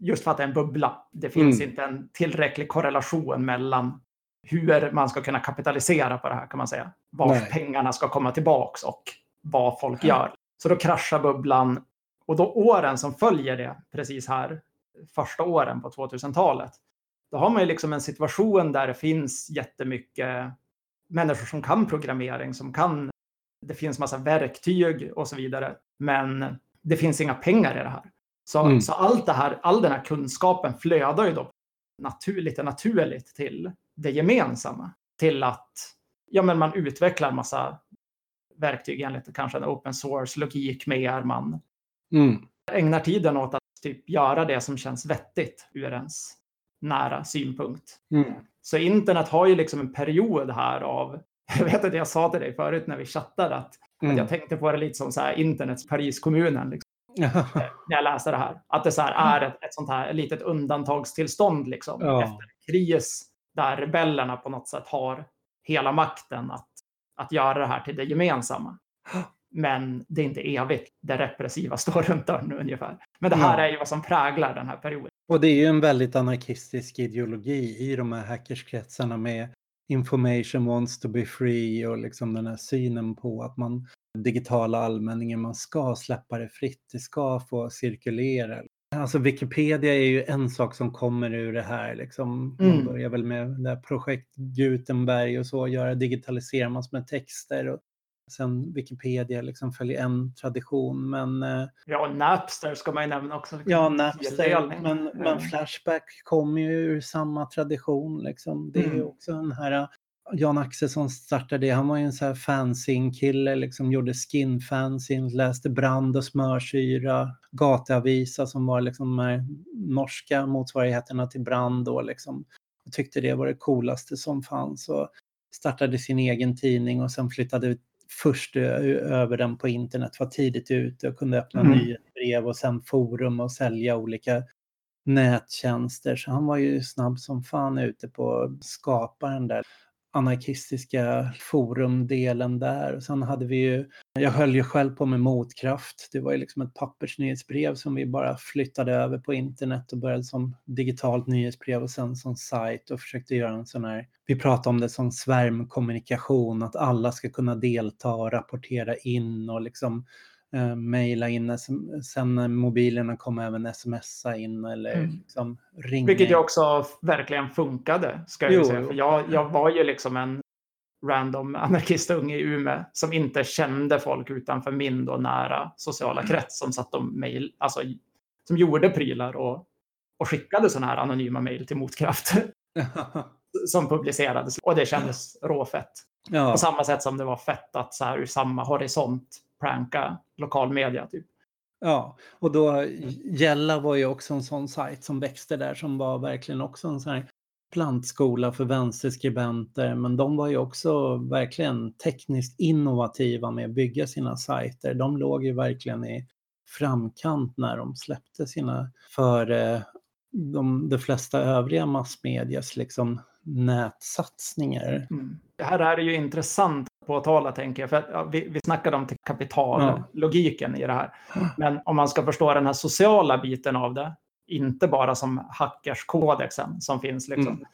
just för att det är en bubbla. Det finns mm. inte en tillräcklig korrelation mellan hur man ska kunna kapitalisera på det här kan man säga. Var pengarna ska komma tillbaks och vad folk gör. Så då kraschar bubblan. Och då åren som följer det, precis här, första åren på 2000-talet, då har man ju liksom en situation där det finns jättemycket människor som kan programmering, som kan, det finns massa verktyg och så vidare. Men det finns inga pengar i det här. Så, mm. så allt det här, all den här kunskapen flödar ju då naturligt naturligt till det gemensamma. Till att ja, men man utvecklar massa verktyg enligt kanske en open source-logik mer. Man mm. ägnar tiden åt att typ göra det som känns vettigt ur ens nära synpunkt. Mm. Så internet har ju liksom en period här av, *laughs* jag vet att jag sa till dig förut när vi chattade att, mm. att jag tänkte på det lite som så här internets Pariskommunen. Liksom. *laughs* när jag läste det här. Att det så här är ett, ett sånt här litet undantagstillstånd liksom, ja. efter kris där rebellerna på något sätt har hela makten att, att göra det här till det gemensamma. Men det är inte evigt. Det repressiva står runt dörren ungefär. Men det här är ju vad som präglar den här perioden. Och det är ju en väldigt anarkistisk ideologi i de här hackerskretsarna med information wants to be free och liksom den här synen på att man digitala allmänningen, man ska släppa det fritt, det ska få cirkulera. Alltså Wikipedia är ju en sak som kommer ur det här. Liksom. Man mm. börjar väl med det här projekt Gutenberg och så, göra digitalisera massor med texter. Och sen Wikipedia liksom följer en tradition. Men, eh, ja, Napster ska man ju nämna också. Liksom. Ja, Napster. Men, men. Flashback kommer ju ur samma tradition. Liksom. Det är mm. också den här Jan Axelsson startade det. Han var ju en sån här fanzine-kille, liksom gjorde skin-fanzine, läste Brand och smörsyra, Gatuavisa som var liksom de här norska motsvarigheterna till Brand då liksom. Och tyckte det var det coolaste som fanns och startade sin egen tidning och sen flyttade först över den på internet, var tidigt ute och kunde öppna mm. nyhetsbrev och sen forum och sälja olika nättjänster. Så han var ju snabb som fan ute på att skapa den där anarkistiska forumdelen där. Och sen hade vi ju, jag höll ju själv på med Motkraft. Det var ju liksom ett pappersnyhetsbrev som vi bara flyttade över på internet och började som digitalt nyhetsbrev och sen som sajt och försökte göra en sån här, vi pratade om det som svärmkommunikation, att alla ska kunna delta och rapportera in och liksom eh, mejla in, sen när mobilerna kom även smsa in eller mm. liksom ringa. Vilket ju också verkligen funkade, ska jag säga. För jag, jag var ju liksom en random anarkistunge i Umeå som inte kände folk utanför min då nära sociala mm. krets som satt och mejl, alltså som gjorde prylar och, och skickade sådana här anonyma mejl till Motkraft. *laughs* som publicerades och det kändes råfett. Ja. På samma sätt som det var fett att så här ur samma horisont pranka lokalmedia. Typ. Ja, och då Gälla var ju också en sån sajt som växte där som var verkligen också en sån här plantskola för vänsterskribenter, men de var ju också verkligen tekniskt innovativa med att bygga sina sajter. De låg ju verkligen i framkant när de släppte sina före de, de flesta övriga massmedias liksom nätsatsningar. Mm. Det här är ju intressant att påtala, tänker jag. För att, ja, vi, vi snackade om kapitallogiken ja. i det här. Men om man ska förstå den här sociala biten av det, inte bara som hackerskodexen som finns, liksom, mm.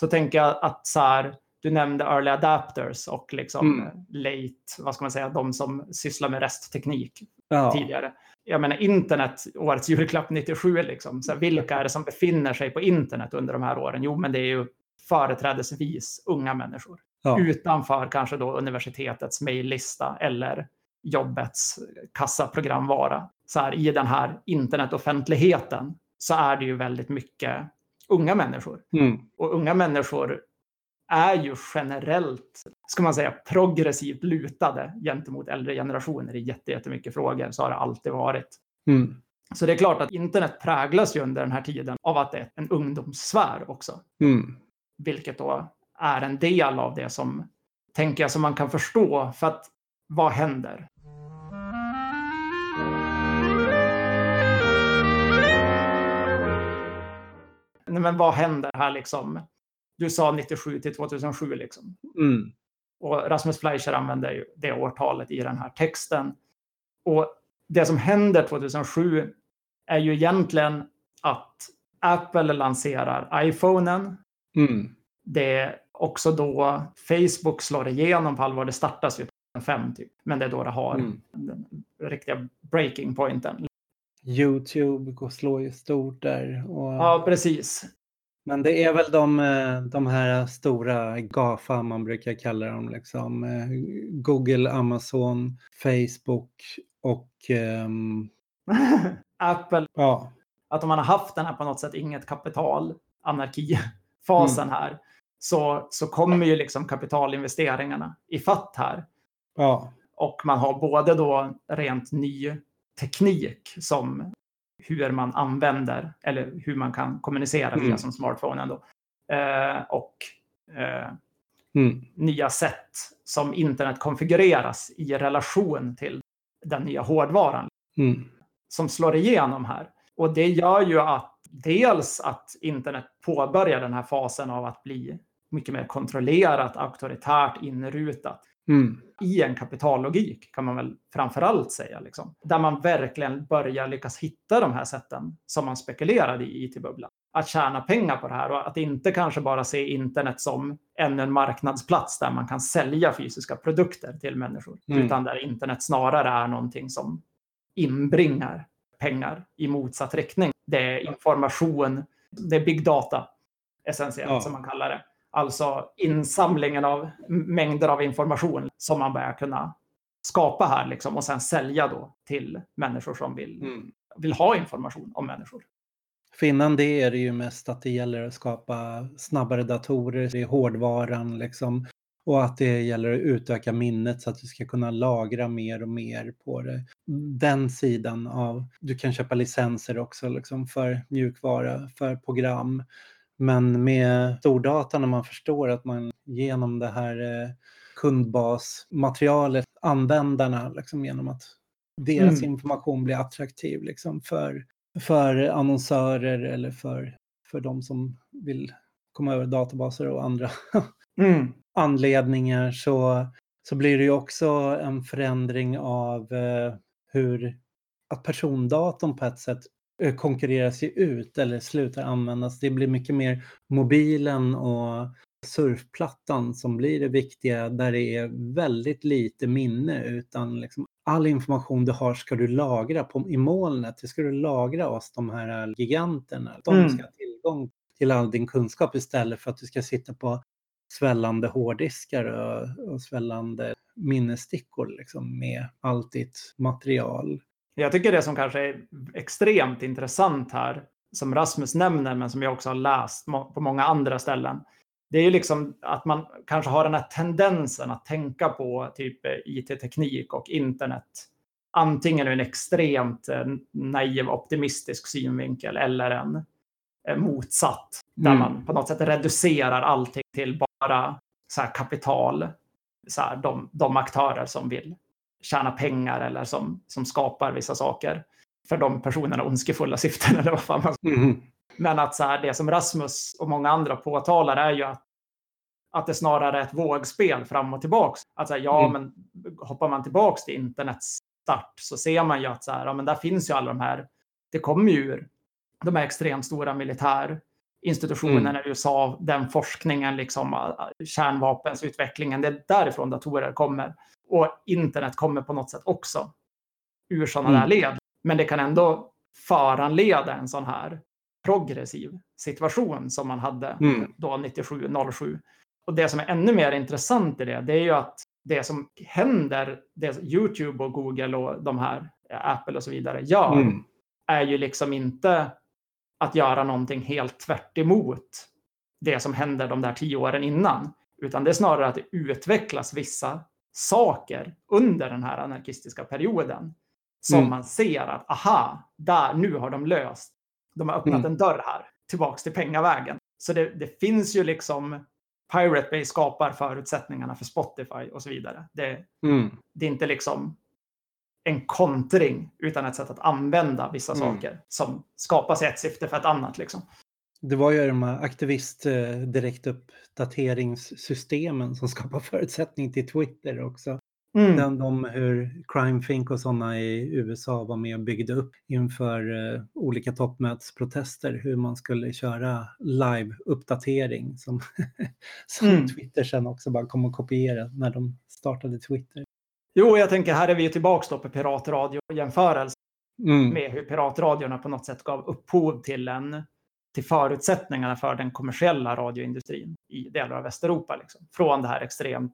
så tänker jag att så här, du nämnde early adapters och liksom mm. late, vad ska man säga, de som sysslar med restteknik ja. tidigare. Jag menar internet, årets julklapp 97, liksom. så vilka är det som befinner sig på internet under de här åren? Jo, men det är ju företrädesvis unga människor. Ja. Utanför kanske då universitetets mejllista eller jobbets kassaprogramvara. Så här, I den här internetoffentligheten så är det ju väldigt mycket unga människor. Mm. Och unga människor är ju generellt, ska man säga, progressivt lutade gentemot äldre generationer i jättemycket frågor. Så har det alltid varit. Mm. Så det är klart att internet präglas ju under den här tiden av att det är en ungdomssfär också. Mm. Vilket då är en del av det som, tänker jag, som man kan förstå. För att vad händer? Men vad händer här liksom? Du sa 97 till 2007 liksom. Mm. Och Rasmus Fleischer använder ju det årtalet i den här texten. Och det som händer 2007 är ju egentligen att Apple lanserar iPhonen Mm. Det är också då Facebook slår igenom på allvar. Det startas ju 2005 typ. Men det är då det har Mm. den riktiga breaking pointen. Youtube går- slår ju stort där. Och... Ja, precis. Men det är väl de, eh, de här stora GAFA man brukar kalla dem. Liksom. eh, Google, Amazon, Facebook och ehm, *laughs* Apple, ja. att om man har haft den här på något sätt inget kapital, anarkifasen här, så, så kommer ju liksom kapitalinvesteringarna i fatt här. ja. Och man har både då rent ny teknik som hur man använder eller hur man kan kommunicera via Mm. som smartphonen då. Eh, och eh, Mm. nya sätt som internet konfigureras i relation till den nya hårdvaran Mm. som slår igenom här. Och det gör ju att dels att internet påbörjar den här fasen av att bli mycket mer kontrollerat, auktoritärt, inrutat Mm. i en kapitallogik kan man väl framförallt säga. Liksom. Där man verkligen börjar lyckas hitta de här sätten som man spekulerade i IT-bubblan. Att tjäna pengar på det här och att inte kanske bara se internet som ännu en marknadsplats där man kan sälja fysiska produkter till människor. Mm. Utan där internet snarare är någonting som inbringar pengar i motsatt riktning. Det är information, det är big data essentiellt Ja. som man kallar det. Alltså insamlingen av mängder av information som man börjar kunna skapa här liksom, och sen sälja då till människor som vill, Mm. vill ha information om människor. För innan det är det ju mest att det gäller att skapa snabbare datorer, det är hårdvaran liksom. Och att det gäller att utöka minnet så att du ska kunna lagra mer och mer på det. Den sidan av, du kan köpa licenser också liksom för mjukvara, för program. Men med stordata när man förstår att man genom det här eh, kundbasmaterialet, användarna, liksom genom att deras Mm. information blir attraktiv liksom för, för annonsörer eller för, för de som vill komma över databaser och andra *laughs* Mm. Anledningar så, så blir det ju också en förändring av eh, hur att persondatorn på ett sätt eh, konkurreras ju ut eller slutar användas. Det blir mycket mer mobilen och surfplattan som blir det viktiga där det är väldigt lite minne utan liksom all information du har ska du lagra på, i molnet. Det ska du lagra hos de här giganterna. De Mm. ska ha tillgång till all din kunskap istället för att du ska sitta på svällande hårddiskar och, och svällande minnesstickor liksom, med allt ditt material. Jag tycker det som kanske är extremt intressant här, som Rasmus nämner, men som jag också har läst på många andra ställen, det är ju liksom att man kanske har den här tendensen att tänka på typ eh, IT-teknik och internet antingen ur en extremt eh, naiv optimistisk synvinkel eller en motsatt. Där Mm. man på något sätt reducerar allting till bara så här kapital. Så här, de, de aktörer som vill tjäna pengar eller som, som skapar vissa saker för de personerna ondskefulla syften *laughs* eller vad fan man Mhm. men att så här, det som Rasmus och många andra påtalar är ju att, att det snarare är ett vågspel fram och tillbaks. Att så här, ja, Mm. men hoppar man tillbaks till internets start så ser man ju att så här, ja, men där finns ju alla de här. Det kommer ju ur de här extremt stora militärinstitutionerna Mm. i USA, den forskningen, liksom, kärnvapensutvecklingen, det är därifrån datorer kommer. Och internet kommer på något sätt också ur sådana Mm. där led. Men det kan ändå föranleda en sån här progressiv situation som man hade Mm. då 97-07. Och det som är ännu mer intressant i det, det är ju att det som händer, det YouTube och Google och de här, eh, Apple och så vidare, gör, Mm. är ju liksom inte att göra någonting helt tvärt emot det som händer de där tio åren innan. Utan det är snarare att det utvecklas vissa saker under den här anarkistiska perioden. Som Mm. man ser att, aha, där, nu har de löst. De har öppnat Mm. en dörr här, tillbaks till pengavägen. Så det, det finns ju liksom, Pirate Bay skapar förutsättningarna för Spotify och så vidare. Det, Mm. det är inte liksom en kontring utan ett sätt att använda vissa Mm. saker som skapas i ett syfte för ett annat. Liksom. Det var ju de här aktivist eh, direktuppdateringssystemen som *laughs* skapar förutsättning till Twitter också. Mm. Den, de hur CrimeFink och sådana i USA var med och byggde upp inför eh, olika toppmötesprotester hur man skulle köra live-uppdatering som, *laughs* som Mm. Twitter sen också bara kom att kopiera när de startade Twitter. Jo, jag tänker här är vi tillbaka på piratradio-jämförelse Mm. med hur piratradiorna på något sätt gav upphov till, en, till förutsättningarna för den kommersiella radioindustrin i delar av Västeuropa. Liksom. Från det här extremt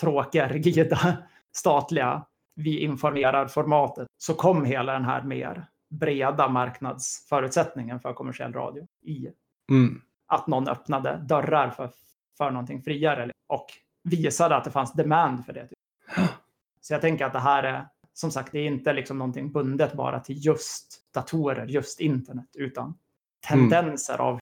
tråkiga, rigida, statliga, vi informerar formatet, så kom hela den här mer breda marknadsförutsättningen för kommersiell radio i Mm. att någon öppnade dörrar för, för någonting friare och visade att det fanns demand för det. Så jag tänker att det här är, som sagt, det är inte liksom någonting bundet bara till just datorer, just internet, utan tendenser av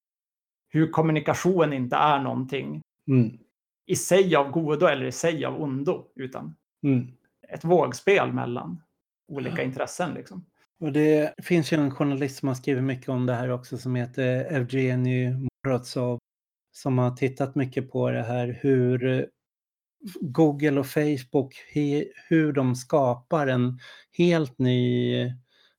hur kommunikation inte är någonting Mm. i sig av godo eller i sig av ondo, utan Mm. ett vågspel mellan olika intressen. Liksom. Och det finns ju en journalist som har skrivit mycket om det här också som heter Evgeny Morozov som har tittat mycket på det här hur Google och Facebook, hur de skapar en helt ny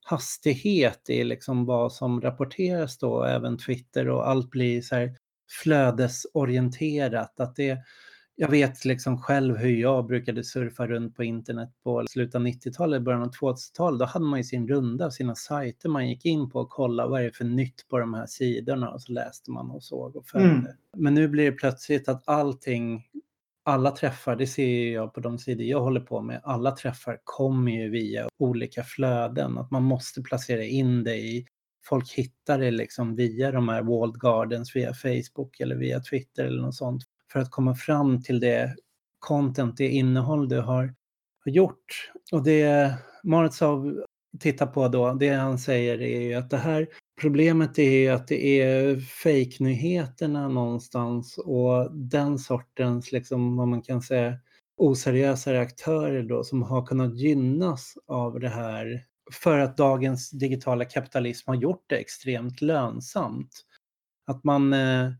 hastighet i liksom vad som rapporteras då, även Twitter och allt blir så här flödesorienterat. Att det, jag vet liksom själv hur jag brukade surfa runt på internet på slutet av 90-talet, början av 2000-talet. Då hade man ju sin runda av sina sajter man gick in på och kollade vad är det för nytt på de här sidorna och så läste man och såg och följde. Mm. Men nu blir det plötsligt att allting, alla träffar, det ser jag på de sidor jag håller på med, alla träffar kommer ju via olika flöden. Att man måste placera in det i Folk hittar det liksom via de här walled gardens, via Facebook eller via Twitter eller något sånt för att komma fram till det content, det innehåll du har, har gjort. Och det Morozov tittar på då, det han säger är ju att det här problemet är ju att det är fejknyheterna någonstans och den sortens, liksom vad man kan säga, oseriösare aktörer då som har kunnat gynnas av det här för att dagens digitala kapitalism har gjort det extremt lönsamt. Att man, eh,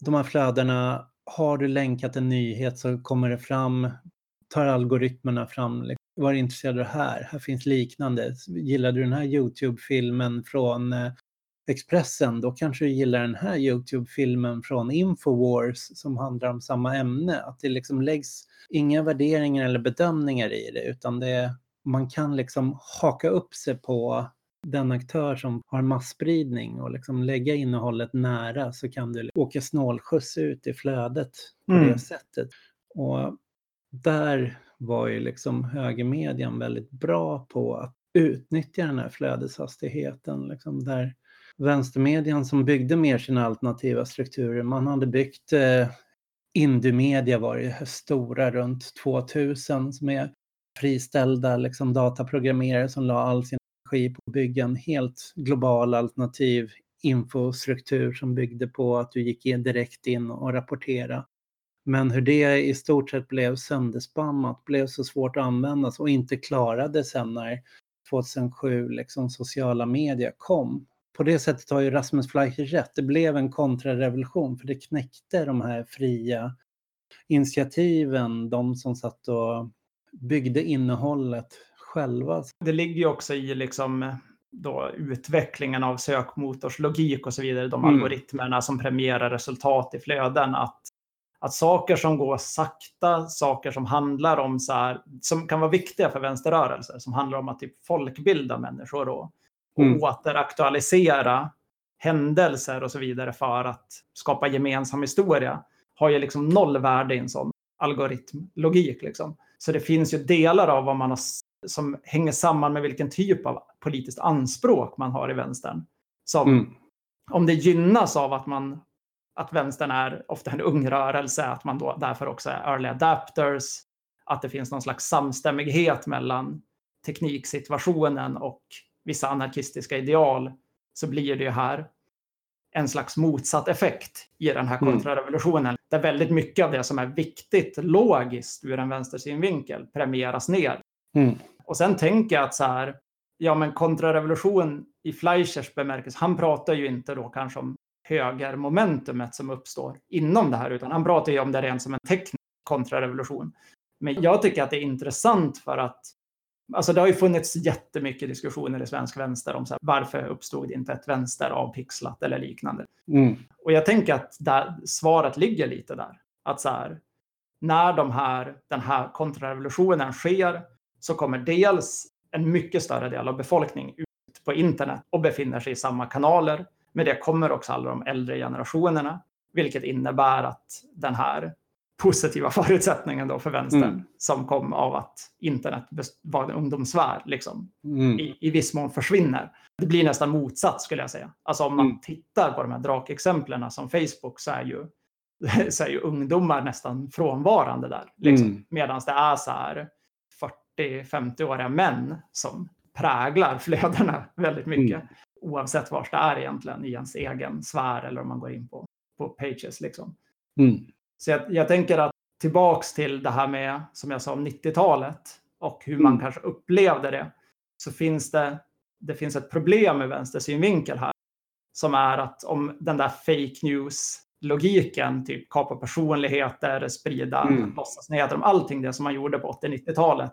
de här flödena, har du länkat en nyhet så kommer det fram, tar algoritmerna fram, liksom, var intresserad av det här? Här finns liknande. Gillade du den här YouTube-filmen från eh, Expressen, då kanske du gillar den här YouTube-filmen från Infowars som handlar om samma ämne. Att det liksom läggs inga värderingar eller bedömningar i det, utan det, man kan liksom haka upp sig på den aktör som har massspridning och liksom lägga innehållet nära så kan du åka snålskjuts ut i flödet på Mm. det sättet. Och där var ju liksom högermedian väldigt bra på att utnyttja den här flödeshastigheten. Liksom där vänstermedian som byggde mer sina alternativa strukturer, man hade byggt eh, Indiemedia var ju stora runt 2000 som är friställda liksom, dataprogrammerare som la all sin energi på att bygga en helt global alternativ infostruktur som byggde på att du gick in direkt in och rapportera. Men hur det i stort sett blev sönderspammat, blev så svårt att användas och inte klarade sen när 2007 liksom sociala medier kom. På det sättet har ju Rasmus Fleischer rätt. Det blev en kontrarevolution för det knäckte de här fria initiativen, de som satt och byggde innehållet själva. Det ligger ju också i liksom då utvecklingen av sökmotorslogik och så vidare, de Mm. algoritmerna som premierar resultat i flöden, att, att saker som går sakta, saker som handlar om så här, som kan vara viktiga för vänsterrörelser, som handlar om att typ folkbilda människor då, och Mm. återaktualisera händelser och så vidare för att skapa gemensam historia, har ju liksom noll värde i en sån algoritmlogik. Liksom. Så det finns ju delar av vad man har, som hänger samman med vilken typ av politiskt anspråk man har i vänstern. Som Mm. om det gynnas av att man att vänstern är ofta en ung rörelse, att man då därför också är early adapters, att det finns någon slags samstämmighet mellan tekniksituationen och vissa anarkistiska ideal, så blir det ju här en slags motsatt effekt i den här Mm. kontrarevolutionen. Där väldigt mycket av det som är viktigt logiskt ur en vänstersynvinkel premieras ner. Mm. Och sen tänker jag att så här, ja men kontrarevolution i Fleischers bemärkelse, han pratar ju inte då kanske om högermomentumet som uppstår inom det här, utan han pratar ju om det rent som en teknisk kontrarevolution. Men jag tycker att det är intressant för att Alltså det har ju funnits jättemycket diskussioner i svensk vänster om så här, varför uppstod inte ett vänster avpixlat eller liknande. Mm. Och jag tänker att där, svaret ligger lite där. Att så här, när de här, den här kontrarevolutionen sker så kommer dels en mycket större del av befolkningen ut på internet och befinner sig i samma kanaler. Med det kommer också alla de äldre generationerna, vilket innebär att den här positiva *laughs* förutsättningen då för vänstern mm. som kom av att internet var en ungdomsvärld liksom, mm. i, i viss mån försvinner. Det blir nästan motsatt skulle jag säga. Alltså om man mm. tittar på de här drakexemplen som Facebook så är ju, *laughs* så är ju ungdomar nästan frånvarande där. Liksom. Mm. Medan det är så här 40-50-åriga män som präglar *laughs* flödena väldigt mycket. Mm. Oavsett var det är egentligen i ens egen sfär eller om man går in på, på pages. Liksom. Mm. Så jag, jag, tänker att tillbaks till det här med, som jag sa om 90-talet och hur man mm. kanske upplevde det, så finns det, det finns ett problem med vänstersynvinkel här. Som är att om den där fake news-logiken, typ kapa personligheter, sprida mm. låtsasnyheter, om allting det som man gjorde på 80-90-talet,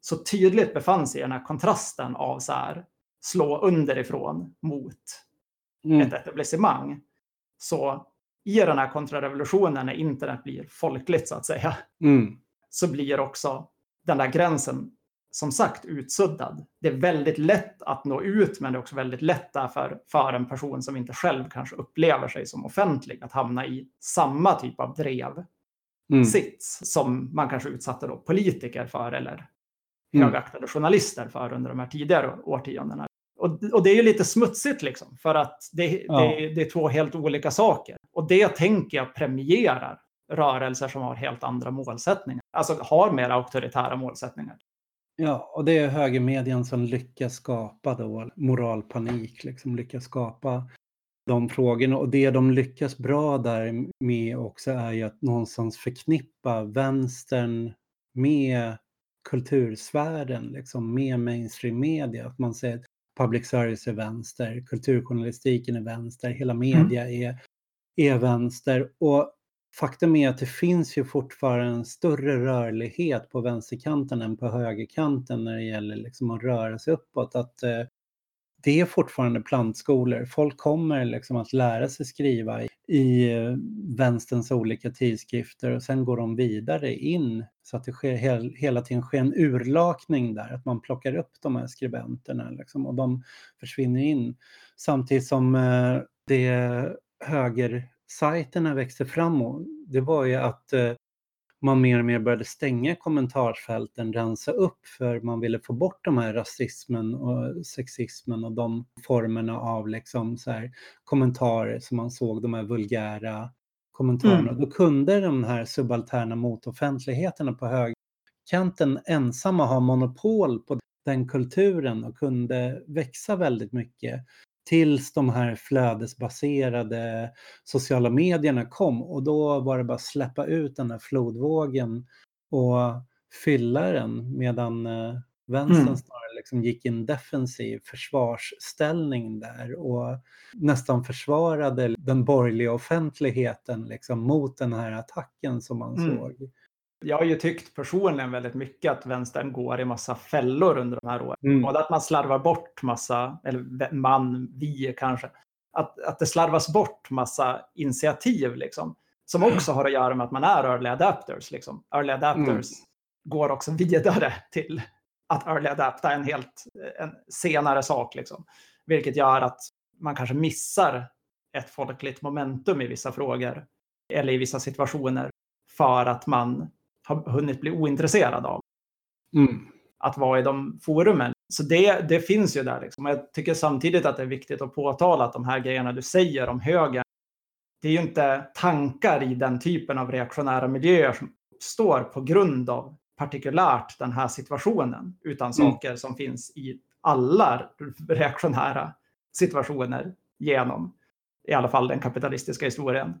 så tydligt befann sig i den här kontrasten av så här, slå underifrån mot mm. ett etablissemang. Så i den här kontrarevolutionen när internet blir folkligt så att säga, mm. så blir också den där gränsen som sagt utsuddad. Det är väldigt lätt att nå ut, men det är också väldigt lätt för, för en person som inte själv kanske upplever sig som offentlig att hamna i samma typ av drev mm. sits som man kanske utsatte då politiker för eller mm. högaktade journalister för under de här tidigare årtiondena. Och, och det är ju lite smutsigt liksom, för att det, ja. det, det, är två helt olika saker. Och det tänker jag premierar rörelser som har helt andra målsättningar. Alltså har mer auktoritära målsättningar. Ja, och det är högermedien som lyckas skapa då moralpanik, liksom lyckas skapa de frågorna. Och det de lyckas bra där med också är ju att någonstans förknippa vänstern med kultursfären, liksom med mainstream media. Att man säger att public service är vänster, kulturjournalistiken är vänster, hela mm. media mm. är, är vänster. Och faktum är att det finns ju fortfarande en större rörlighet på vänsterkanten än på högerkanten när det gäller liksom att röra sig uppåt. Att, eh, det är fortfarande plantskolor. Folk kommer liksom att lära sig skriva i, i eh, vänsterns olika tidskrifter och sen går de vidare in så att det sker hel, hela tiden sker en urlakning där, att man plockar upp de här skribenterna liksom, och de försvinner in. Samtidigt som eh, det högersajterna växte fram, det var ju att eh, man mer och mer började stänga kommentarsfälten, rensa upp för man ville få bort de här rasismen och sexismen och de formerna av liksom så här kommentarer som man såg, de här vulgära kommentarerna. Mm. Då kunde de här subalterna motoffentligheterna på högkanten ensamma ha monopol på den kulturen och kunde växa väldigt mycket tills de här flödesbaserade sociala medierna kom och då var det bara att släppa ut den här flodvågen och fylla den medan eh, vänstern mm. snarare liksom gick i en defensiv försvarsställning där och nästan försvarade den borgerliga offentligheten liksom mot den här attacken som man mm. såg. Jag har ju tyckt personligen väldigt mycket att vänstern går i massa fällor under de här åren. Mm. Både att man slarvar bort massa, eller man, vi kanske, att, att det slarvas bort massa initiativ liksom. Som också har att göra med att man är early adapters. Liksom. Early adapters mm. går också vidare till att early adapta en helt en senare sak. Liksom. Vilket gör att man kanske missar ett folkligt momentum i vissa frågor eller i vissa situationer för att man har hunnit bli ointresserad av. Mm. Att vara i de forumen. Så det, det finns ju där. Liksom. Jag tycker samtidigt att det är viktigt att påtala att de här grejerna du säger om högern, det är ju inte tankar i den typen av reaktionära miljöer som uppstår på grund av partikulärt den här situationen, utan mm. saker som finns i alla reaktionära situationer genom i alla fall den kapitalistiska historien.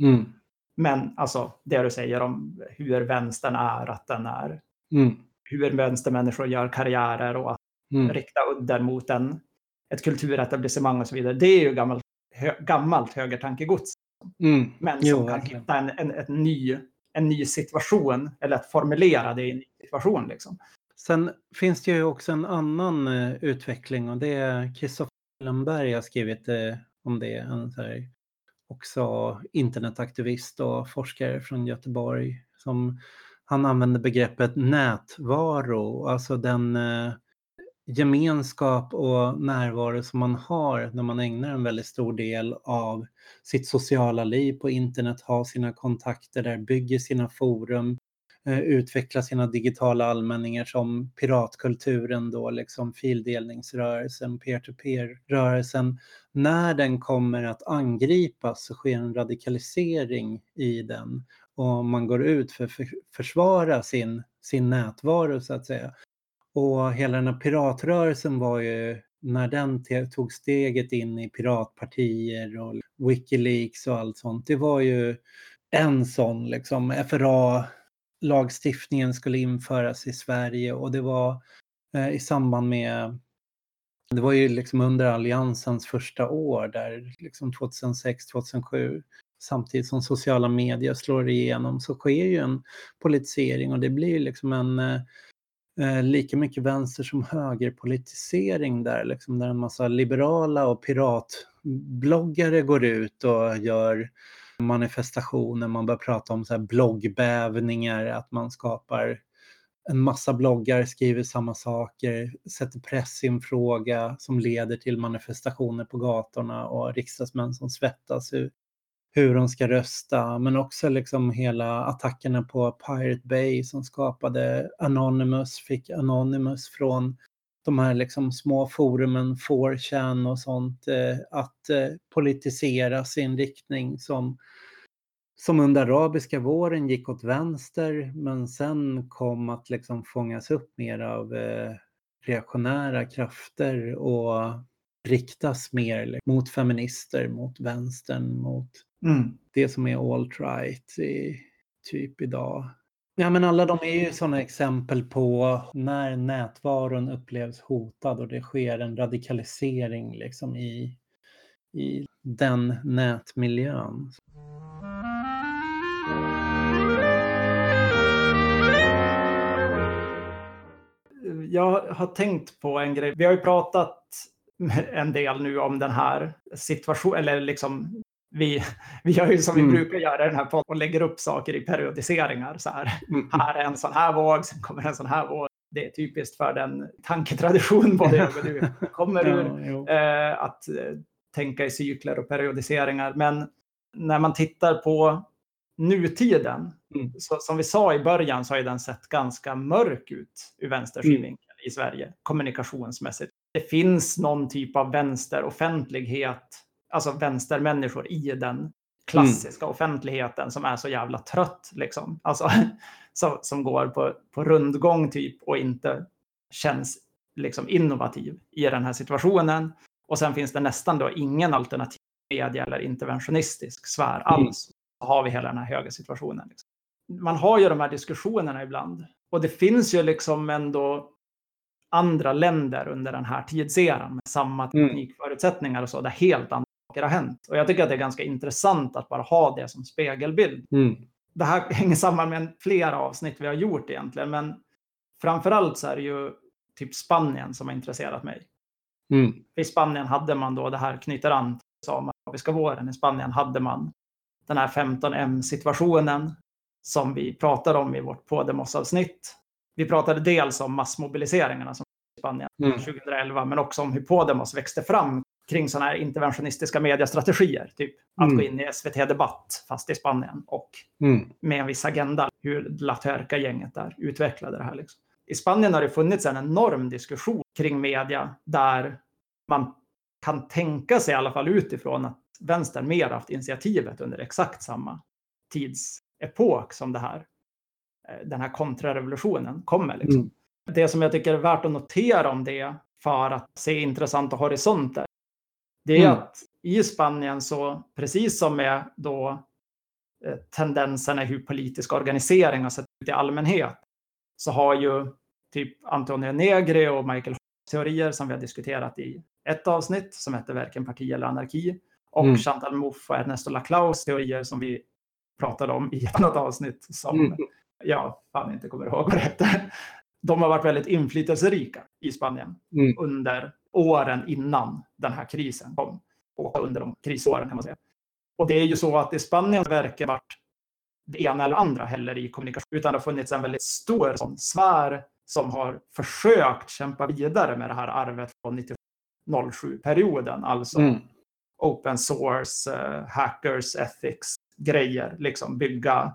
Mm. Men alltså det du säger om hur vänstern är, att den är, mm. hur vänstermänniskor gör karriärer och att mm. rikta udden mot en, ett kulturetablissemang och så vidare. Det är ju gammalt, hö, gammalt högertankegods. Mm. Men som jo, kan hitta en, en, en, ny, en ny situation eller att formulera det i en ny situation. Liksom. Sen finns det ju också en annan uh, utveckling och det är Kristoffer Lundberg har skrivit uh, om det. En så här också internetaktivist och forskare från Göteborg som han använder begreppet nätvaro, alltså den eh, gemenskap och närvaro som man har när man ägnar en väldigt stor del av sitt sociala liv på internet, har sina kontakter där, bygger sina forum, Eh, utveckla sina digitala allmänningar som piratkulturen då, liksom fildelningsrörelsen, peer-to-peer-rörelsen. När den kommer att angripas så sker en radikalisering i den och man går ut för att försvara sin, sin nätvaro så att säga. Och hela den här piratrörelsen var ju, när den tog steget in i piratpartier och Wikileaks och allt sånt, det var ju en sån liksom, FRA lagstiftningen skulle införas i Sverige och det var eh, i samband med det var ju liksom under alliansens första år där liksom 2006, 2007 samtidigt som sociala medier slår igenom så sker ju en politisering och det blir ju liksom en eh, lika mycket vänster som högerpolitisering där, liksom, där en massa liberala och piratbloggare går ut och gör manifestationer, man börjar prata om så här bloggbävningar, att man skapar en massa bloggar skriver samma saker, sätter press i en fråga som leder till manifestationer på gatorna och riksdagsmän som svettas hur de ska rösta, men också liksom hela attackerna på Pirate Bay som skapade Anonymous, fick Anonymous från de här liksom små forumen 4chan och sånt eh, att eh, politisera sin riktning som, som under arabiska våren gick åt vänster men sen kom att liksom fångas upp mer av eh, reaktionära krafter och riktas mer mot feminister, mot vänstern, mot Mm. Det som är alt-right typ idag. Ja, men alla de är ju sådana exempel på när nätvaron upplevs hotad och det sker en radikalisering liksom i, i den nätmiljön. Jag har tänkt på en grej. Vi har ju pratat en del nu om den här situationen, eller liksom vi, vi gör ju som mm. vi brukar göra i den här podden och lägger upp saker i periodiseringar. Så här, mm. här är en sån här våg, sen kommer en sån här våg. Det är typiskt för den tanketradition både jag och du *laughs* kommer ur. eh, att eh, tänka i cykler och periodiseringar. Men när man tittar på nutiden, mm. så, som vi sa i början så har den sett ganska mörk ut ur vänstersynvinkel mm. i Sverige kommunikationsmässigt. Det finns någon typ av vänsteroffentlighet alltså vänstermänniskor i den klassiska mm. offentligheten som är så jävla trött. Liksom. Alltså, *laughs* så, som går på, på rundgång typ och inte känns liksom innovativ i den här situationen. Och sen finns det nästan då ingen alternativ media eller interventionistisk sfär mm. alls. Så har vi hela den här höga situationen. Liksom. Man har ju de här diskussionerna ibland. Och det finns ju liksom ändå andra länder under den här tidseran med samma mm. teknikförutsättningar och så, där helt andra saker har hänt. Och jag tycker att det är ganska intressant att bara ha det som spegelbild. Mm. Det här *laughs* hänger samman med flera avsnitt vi har gjort egentligen, men framförallt så är det ju typ Spanien som har intresserat mig. Mm. I Spanien hade man då, det här knyter an till arabiska våren, i Spanien hade man den här 15M-situationen som vi pratade om i vårt Podemos-avsnitt. Vi pratade dels om massmobiliseringarna som i Spanien mm. 2011, men också om hur Podemos växte fram kring sådana här interventionistiska mediestrategier. Typ att mm. gå in i SVT Debatt, fast i Spanien, och mm. med en viss agenda. Hur Latörka-gänget där utvecklade det här. Liksom. I Spanien har det funnits en enorm diskussion kring media där man kan tänka sig, i alla fall utifrån, att vänstern mer haft initiativet under exakt samma tidsepok som det här, eh, den här kontrarevolutionen kommer. Liksom. Mm. Det som jag tycker är värt att notera om det för att se intressanta horisonter det är mm. att i Spanien så, precis som med då eh, tendenserna i hur politisk organisering har sett ut i allmänhet, så har ju typ Antonio Negri och Michael teorier som vi har diskuterat i ett avsnitt som heter Verken parti eller anarki och mm. Chantal Mouffe och Ernesto Laclaus teorier som vi pratade om i ett annat avsnitt som mm. jag fan inte kommer ihåg vad det hette. De har varit väldigt inflytelserika i Spanien mm. under åren innan den här krisen kom. Och under de krisåren kan man säga. Och det är ju så att i Spanien verkar varit det ena eller andra heller i kommunikation, utan det har funnits en väldigt stor sån sfär som har försökt kämpa vidare med det här arvet från 1907-perioden, alltså mm. open source, uh, hackers, ethics, grejer, liksom bygga eh,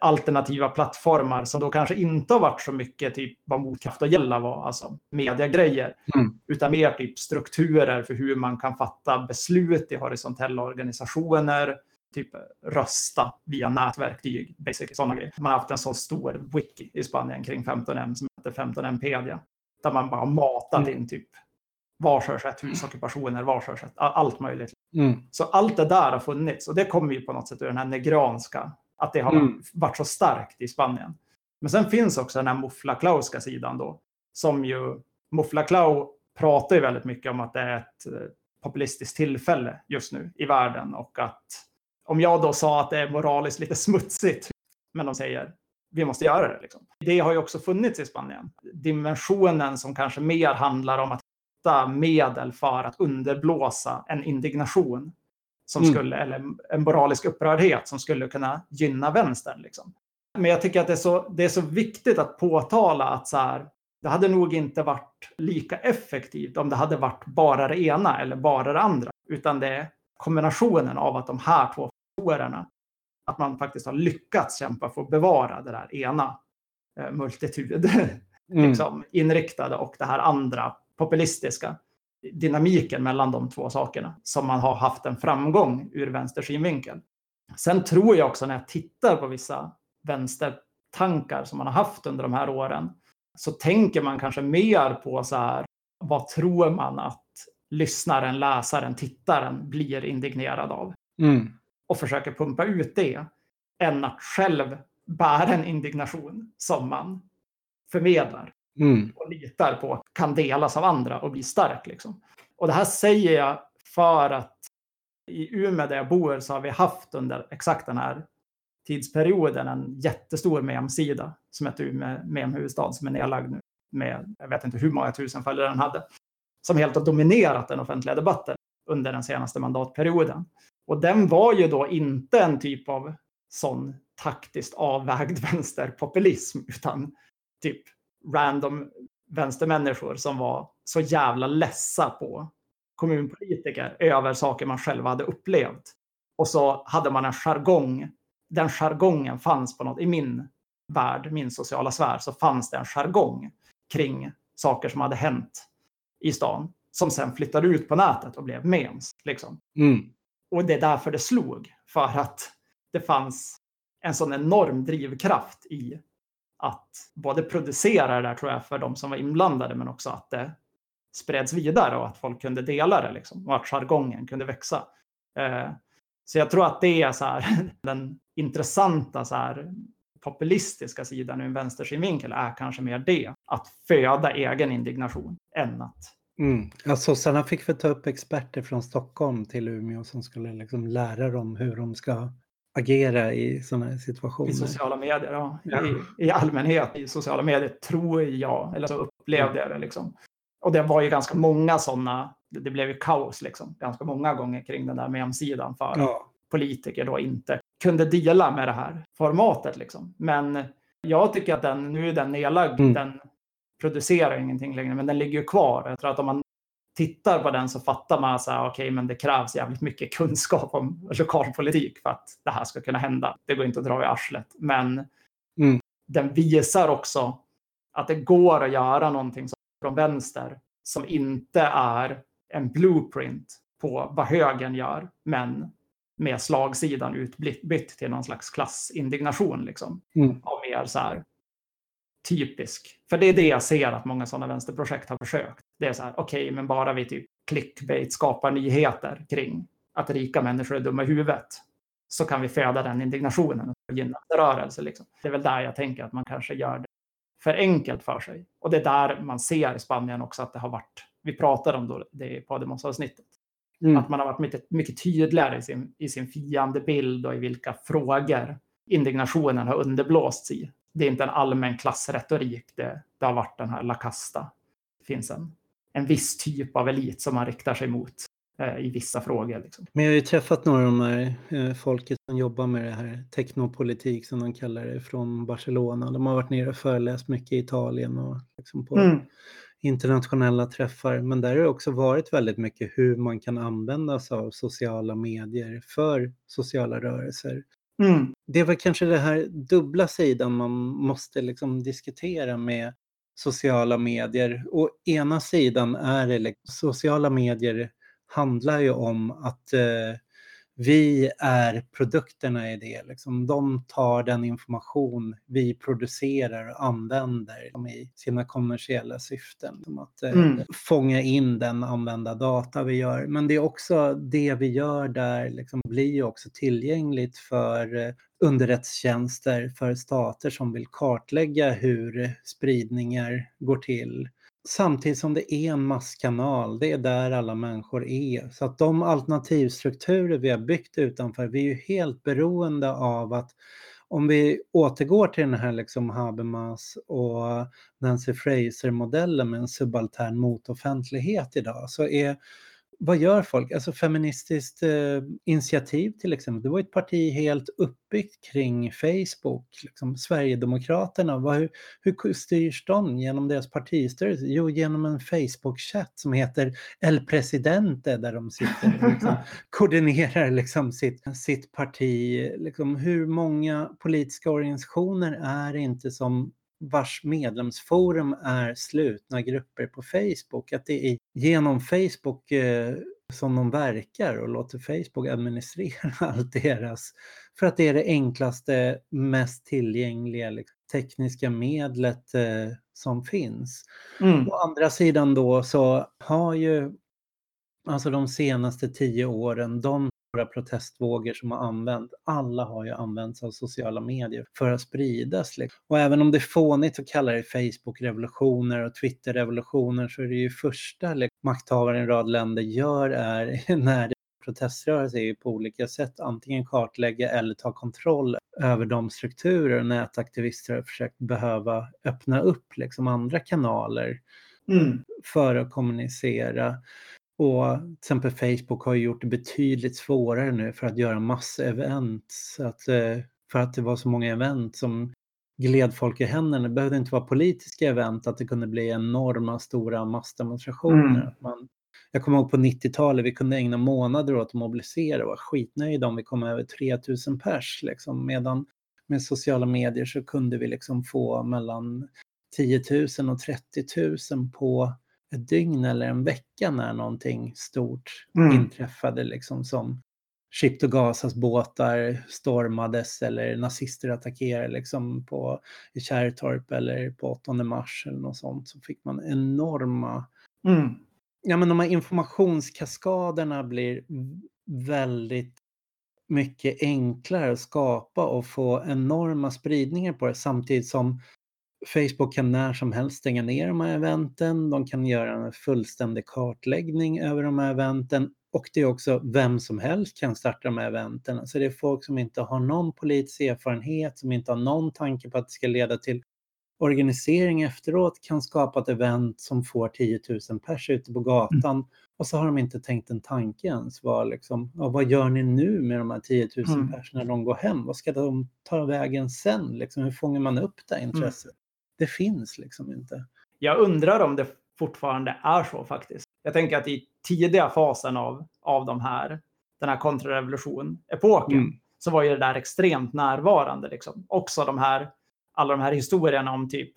alternativa plattformar som då kanske inte har varit så mycket typ vad motkraft och gälla var, alltså mediegrejer, mm. utan mer typ strukturer för hur man kan fatta beslut i horisontella organisationer, typ rösta via nätverktyg, basically sådana grejer. Man har haft en så stor wiki i Spanien kring 15M som heter 15Mpedia, där man bara matat mm. in typ varshörsrätt, husockupationer, varshörsrätt, allt möjligt. Mm. Så allt det där har funnits och det kommer ju på något sätt ur den här negranska, att det har mm. varit så starkt i Spanien. Men sen finns också den här Mufla sidan då, som ju Mufla pratar ju väldigt mycket om att det är ett eh, populistiskt tillfälle just nu i världen och att om jag då sa att det är moraliskt lite smutsigt, men de säger vi måste göra det. Liksom. Det har ju också funnits i Spanien. Dimensionen som kanske mer handlar om att hitta medel för att underblåsa en indignation som mm. skulle, eller en moralisk upprördhet som skulle kunna gynna vänstern. Liksom. Men jag tycker att det är, så, det är så viktigt att påtala att så här, det hade nog inte varit lika effektivt om det hade varit bara det ena eller bara det andra. Utan det är kombinationen av att de här två faktorerna, att man faktiskt har lyckats kämpa för att bevara det där ena eh, multitud *laughs* mm. liksom, inriktade och det här andra populistiska dynamiken mellan de två sakerna som man har haft en framgång ur vänster synvinkel. Sen tror jag också när jag tittar på vissa vänstertankar som man har haft under de här åren så tänker man kanske mer på så här, vad tror man att lyssnaren, läsaren, tittaren blir indignerad av? Mm. Och försöker pumpa ut det än att själv bära en indignation som man förmedlar mm. och litar på kan delas av andra och bli stark. Liksom. Och det här säger jag för att i Umeå där jag bor så har vi haft under exakt den här tidsperioden en jättestor mem-sida som heter Umeå mem-huvudstad som är nedlagd nu med, jag vet inte hur många tusen följare den hade, som helt har dominerat den offentliga debatten under den senaste mandatperioden. Och den var ju då inte en typ av sån taktiskt avvägd *laughs* vänsterpopulism, utan typ random vänstermänniskor som var så jävla ledsa på kommunpolitiker över saker man själv hade upplevt. Och så hade man en jargong. Den jargongen fanns på något, i min värld, min sociala sfär, så fanns det en jargong kring saker som hade hänt i stan som sen flyttade ut på nätet och blev memes. Liksom. Mm. Och det är därför det slog. För att det fanns en sån enorm drivkraft i att både producera det där tror jag för de som var inblandade men också att det spreds vidare och att folk kunde dela det liksom, och att jargongen kunde växa. Eh, så jag tror att det är så här, *laughs* den intressanta så här, populistiska sidan ur en vänstersynvinkel är kanske mer det, att föda egen indignation än att Mm. Alltså, ja, sossarna fick vi ta upp experter från Stockholm till Umeå som skulle liksom lära dem hur de ska agera i sådana här situationer. I sociala medier, ja. ja. I, I, allmänhet i sociala medier tror jag, eller så upplevde jag det liksom. Och det var ju ganska många sådana, det blev ju kaos liksom, ganska många gånger kring den där mem-sidan för ja. politiker då inte kunde dela med det här formatet liksom. Men jag tycker att den, nu är den nedlagd, mm. den producerar ingenting längre, men den ligger ju kvar. Jag tror att om man tittar på den så fattar man att okej, okay, men det krävs jävligt mycket kunskap om lokalpolitik för att det här ska kunna hända. Det går inte att dra i arslet, men mm. den visar också att det går att göra någonting från vänster som inte är en blueprint på vad högern gör, men med slagsidan utbytt till någon slags klassindignation. Liksom. Mm. Av mer så här, typisk. För det är det jag ser att många sådana vänsterprojekt har försökt. Det är så här, okej, okay, men bara vi typ clickbait skapar nyheter kring att rika människor är dumma i huvudet så kan vi föda den indignationen och gynna rörelse. Liksom. Det är väl där jag tänker att man kanske gör det för enkelt för sig. Och det är där man ser i Spanien också att det har varit, vi pratade om det i Podemos-avsnittet, mm. att man har varit mycket, mycket tydligare i sin, i sin fiendebild och i vilka frågor indignationen har underblåsts i det är inte en allmän klassretorik. Det, det har varit den här La Casta. Det finns en, en viss typ av elit som man riktar sig mot. eh, i vissa frågor. Liksom. Men jag har ju träffat några av de här eh, folket som jobbar med det här teknopolitik som de kallar det från Barcelona. De har varit nere och föreläst mycket i Italien och liksom på mm. internationella träffar. Men där har det också varit väldigt mycket hur man kan använda sig av sociala medier för sociala rörelser. Mm. Det var kanske den här dubbla sidan man måste liksom diskutera med sociala medier. Å ena sidan är det liksom, sociala medier handlar ju om att eh, vi är produkterna i det. Liksom. De tar den information vi producerar och använder i sina kommersiella syften. Som att eh, mm. fånga in den använda data vi gör. Men det är också det vi gör där liksom, blir också tillgängligt för eh, underrättstjänster, för stater som vill kartlägga hur spridningar går till Samtidigt som det är en masskanal, det är där alla människor är. Så att de alternativstrukturer vi har byggt utanför, vi är ju helt beroende av att om vi återgår till den här liksom Habermas och Nancy Fraser-modellen med en subaltern motoffentlighet idag så är vad gör folk? Alltså feministiskt eh, initiativ till exempel. Det var ett parti helt uppbyggt kring Facebook. Liksom, Sverigedemokraterna, vad, hur, hur styrs de genom deras partistyrelse? Jo, genom en Facebook-chatt som heter El Presidente där de sitter och liksom, *laughs* koordinerar liksom, sitt, sitt parti. Liksom, hur många politiska organisationer är inte som vars medlemsforum är slutna grupper på Facebook. Att det är genom Facebook eh, som de verkar och låter Facebook administrera *laughs* allt deras. För att det är det enklaste, mest tillgängliga liksom, tekniska medlet eh, som finns. Mm. Å andra sidan då så har ju alltså de senaste tio åren, de stora protestvågor som har använt, alla har ju använts av sociala medier för att spridas. Liksom. Och även om det är fånigt att kalla det Facebook-revolutioner och Twitter-revolutioner så är det ju första liksom, makthavare i en rad länder gör är *laughs* när det proteströrelse är ju på olika sätt antingen kartlägga eller ta kontroll över de strukturer och nätaktivister har försökt behöva öppna upp liksom andra kanaler mm. för att kommunicera. Och till exempel Facebook har gjort det betydligt svårare nu för att göra massevent. Att, eh, för att det var så många event som gled folk i händerna. Det behövde inte vara politiska event, att det kunde bli enorma stora massdemonstrationer. Mm. Man, jag kommer ihåg på 90-talet, vi kunde ägna månader åt att mobilisera och var skitnöjda om vi kom över 3000 pers. Liksom. Medan med sociala medier så kunde vi liksom få mellan 10 000 och 30 000 på ett dygn eller en vecka när någonting stort mm. inträffade liksom som Ship och Gazas båtar stormades eller nazister attackerade liksom på, Kärrtorp eller på 8 mars eller något sånt så fick man enorma... Mm. Ja men de här informationskaskaderna blir väldigt mycket enklare att skapa och få enorma spridningar på det samtidigt som Facebook kan när som helst stänga ner de här eventen. De kan göra en fullständig kartläggning över de här eventen och det är också vem som helst kan starta de här eventen. Så alltså det är folk som inte har någon politisk erfarenhet, som inte har någon tanke på att det ska leda till organisering efteråt, kan skapa ett event som får 10 000 pers ute på gatan mm. och så har de inte tänkt en tanke ens. Vad, liksom, ja, vad gör ni nu med de här 10 000 mm. pers när de går hem? Vad ska de ta vägen sen? Liksom, hur fångar man upp det mm. intresset? Mm det finns liksom inte. Jag undrar om det fortfarande är så faktiskt. Jag tänker att i tidiga fasen av, av de här, den här kontrarevolution-epoken mm. så var ju det där extremt närvarande. Liksom. Också de här, alla de här historierna om typ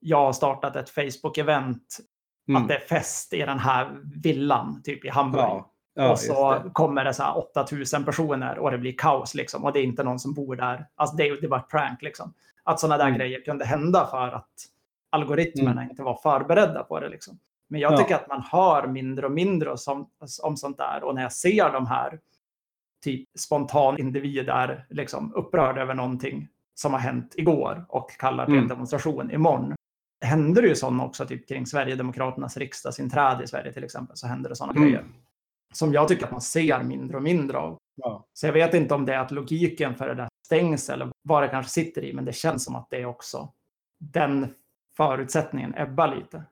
jag har startat ett Facebook-event, mm. att det är fest i den här villan, typ i Hamburg. Ja. Ja, och så det. kommer det så här 8000 personer och det blir kaos liksom. Och det är inte någon som bor där. Alltså det, det var ett prank liksom. Att sådana där mm. grejer kunde hända för att algoritmerna mm. inte var förberedda på det. Liksom. Men jag tycker att man hör mindre och mindre som, om sånt där. Och när jag ser de här typ spontan individer liksom upprörda över någonting som har hänt igår och kallar till en mm. demonstration imorgon. Händer det ju sådana också, typ kring Sverigedemokraternas riksdagsinträde i Sverige till exempel, så händer det sådana mm. grejer. Som jag tycker att man ser mindre och mindre av. Ja. Så jag vet inte om det är att logiken för det där stängs eller vad det kanske sitter i, men det känns som att det är också den förutsättningen ebbar lite.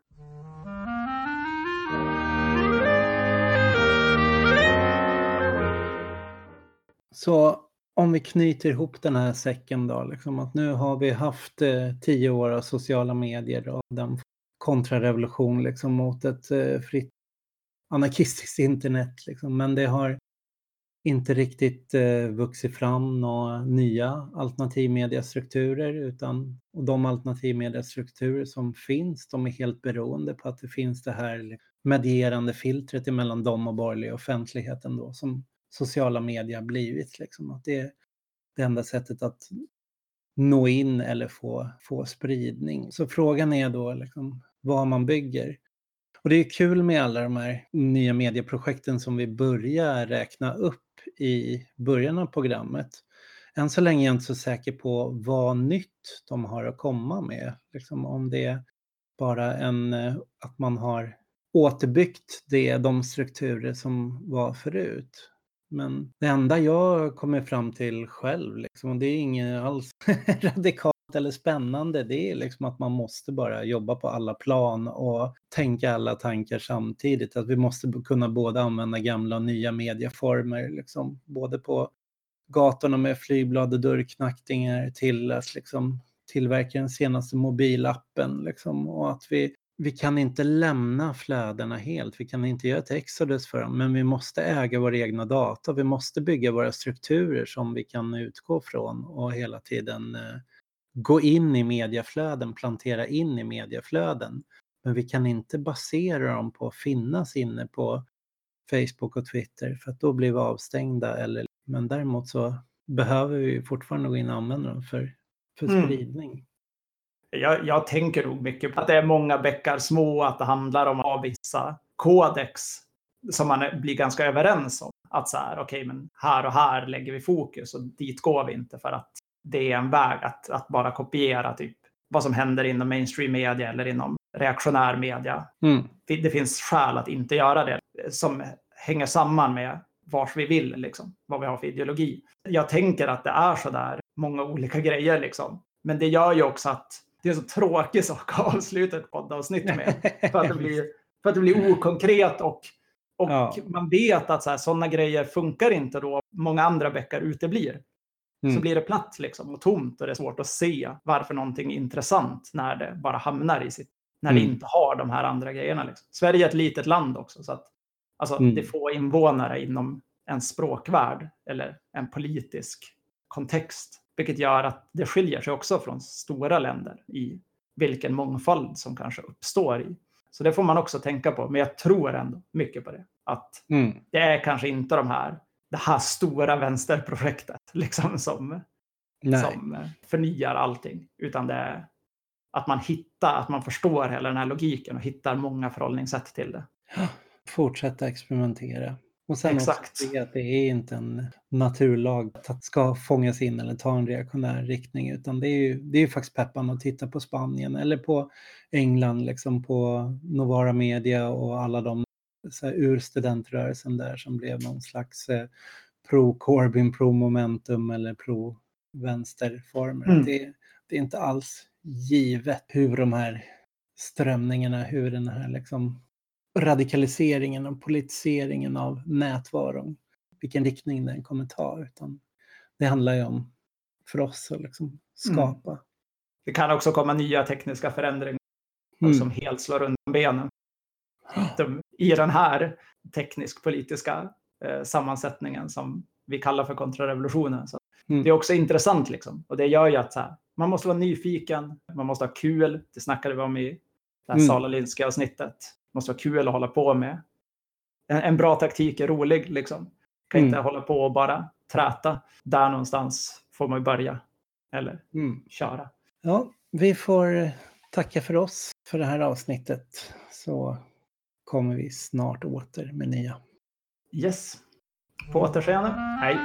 Så om vi knyter ihop den här säcken då, liksom att nu har vi haft eh, tio år av sociala medier och den kontrarevolution liksom mot ett eh, fritt anarkistiskt internet. Liksom. Men det har inte riktigt eh, vuxit fram några nya alternativmediastrukturer utan och de alternativmediastrukturer som finns de är helt beroende på att det finns det här medierande filtret emellan dem och borgerlig offentligheten då som sociala medier blivit. Liksom. Att det är det enda sättet att nå in eller få, få spridning. Så frågan är då liksom, vad man bygger. Och det är kul med alla de här nya medieprojekten som vi börjar räkna upp i början av programmet. Än så länge är jag inte så säker på vad nytt de har att komma med. Liksom om det är bara en, eh, att man har återbyggt det, de strukturer som var förut. Men det enda jag kommer fram till själv, liksom, och det är inget alls *laughs* radikalt eller spännande, det är liksom att man måste bara jobba på alla plan och tänka alla tankar samtidigt. Att vi måste kunna både använda gamla och nya medieformer, liksom, både på gatorna med flygblad och dörrknackningar till att liksom, tillverka den senaste mobilappen. Liksom, och att vi vi kan inte lämna flödena helt, vi kan inte göra ett exodus för dem, men vi måste äga våra egna data, vi måste bygga våra strukturer som vi kan utgå från och hela tiden eh, gå in i medieflöden, plantera in i medieflöden. Men vi kan inte basera dem på att finnas inne på Facebook och Twitter för att då blir vi avstängda. Eller, men däremot så behöver vi fortfarande gå in och använda dem för, för mm. spridning jag, jag, tänker nog mycket på att det är många bäckar små, att det handlar om att ha vissa kodex som man blir ganska överens om. Att så här, okej, okay, men här och här lägger vi fokus och dit går vi inte för att det är en väg att, att bara kopiera typ vad som händer inom mainstream media eller inom reaktionär media. Mm. Det, det, finns skäl att inte göra det som hänger samman med vars vi vill, liksom, vad vi har för ideologi. Jag tänker att det är så där många olika grejer, liksom. men det gör ju också att det är en så tråkig sak att avsluta ett poddavsnitt med. För att det blir, för att det blir okonkret och, och ja. man vet att sådana grejer funkar inte då många andra bäckar uteblir. Mm. Så blir det platt liksom och tomt och det är svårt att se varför någonting är intressant när det bara hamnar i sitt, när mm. det inte har de här andra grejerna. Liksom. Sverige är ett litet land också så att alltså, mm. det är få invånare inom en språkvärld eller en politisk kontext vilket gör att det skiljer sig också från stora länder i vilken mångfald som kanske uppstår i. Så det får man också tänka på. Men jag tror ändå mycket på det. Att mm. det är kanske inte de här, det här stora vänsterprojektet *laughs* liksom, som, som förnyar allting. Utan det är att man hittar, att man förstår hela den här logiken och hittar många förhållningssätt till det. *gasps* Fortsätta experimentera. Och sen Exakt. också att det är inte en naturlag att ska fångas in eller ta en reaktionär riktning utan det är ju, det är ju faktiskt peppande att titta på Spanien eller på England, liksom på Novara Media och alla de så här, ur studentrörelsen där som blev någon slags eh, pro-Corbyn, pro-momentum eller pro-vänsterformer. Mm. Det, det, är inte alls givet hur de här strömningarna, hur den här liksom radikaliseringen och politiseringen av nätvaron, vilken riktning den kommer ta, utan det handlar ju om för oss att liksom mm. skapa. Mm. Det kan också komma nya tekniska förändringar mm. som helt slår undan benen. *gasps* De, I den här teknisk-politiska eh, sammansättningen som vi kallar för kontrarevolutionen. Så mm. Det är också intressant liksom. Och det gör ju att här, man måste vara nyfiken, man måste ha kul. Det snackade vi om i det här mm. Sala Linska avsnittet måste vara kul att hålla på med. En, en bra taktik är rolig liksom. Kan mm. inte hålla på och bara träta. Där någonstans får man börja. Eller mm. köra. Ja, vi får tacka för oss för det här avsnittet. Så kommer vi snart åter med nya. Yes. På återseende. Hej.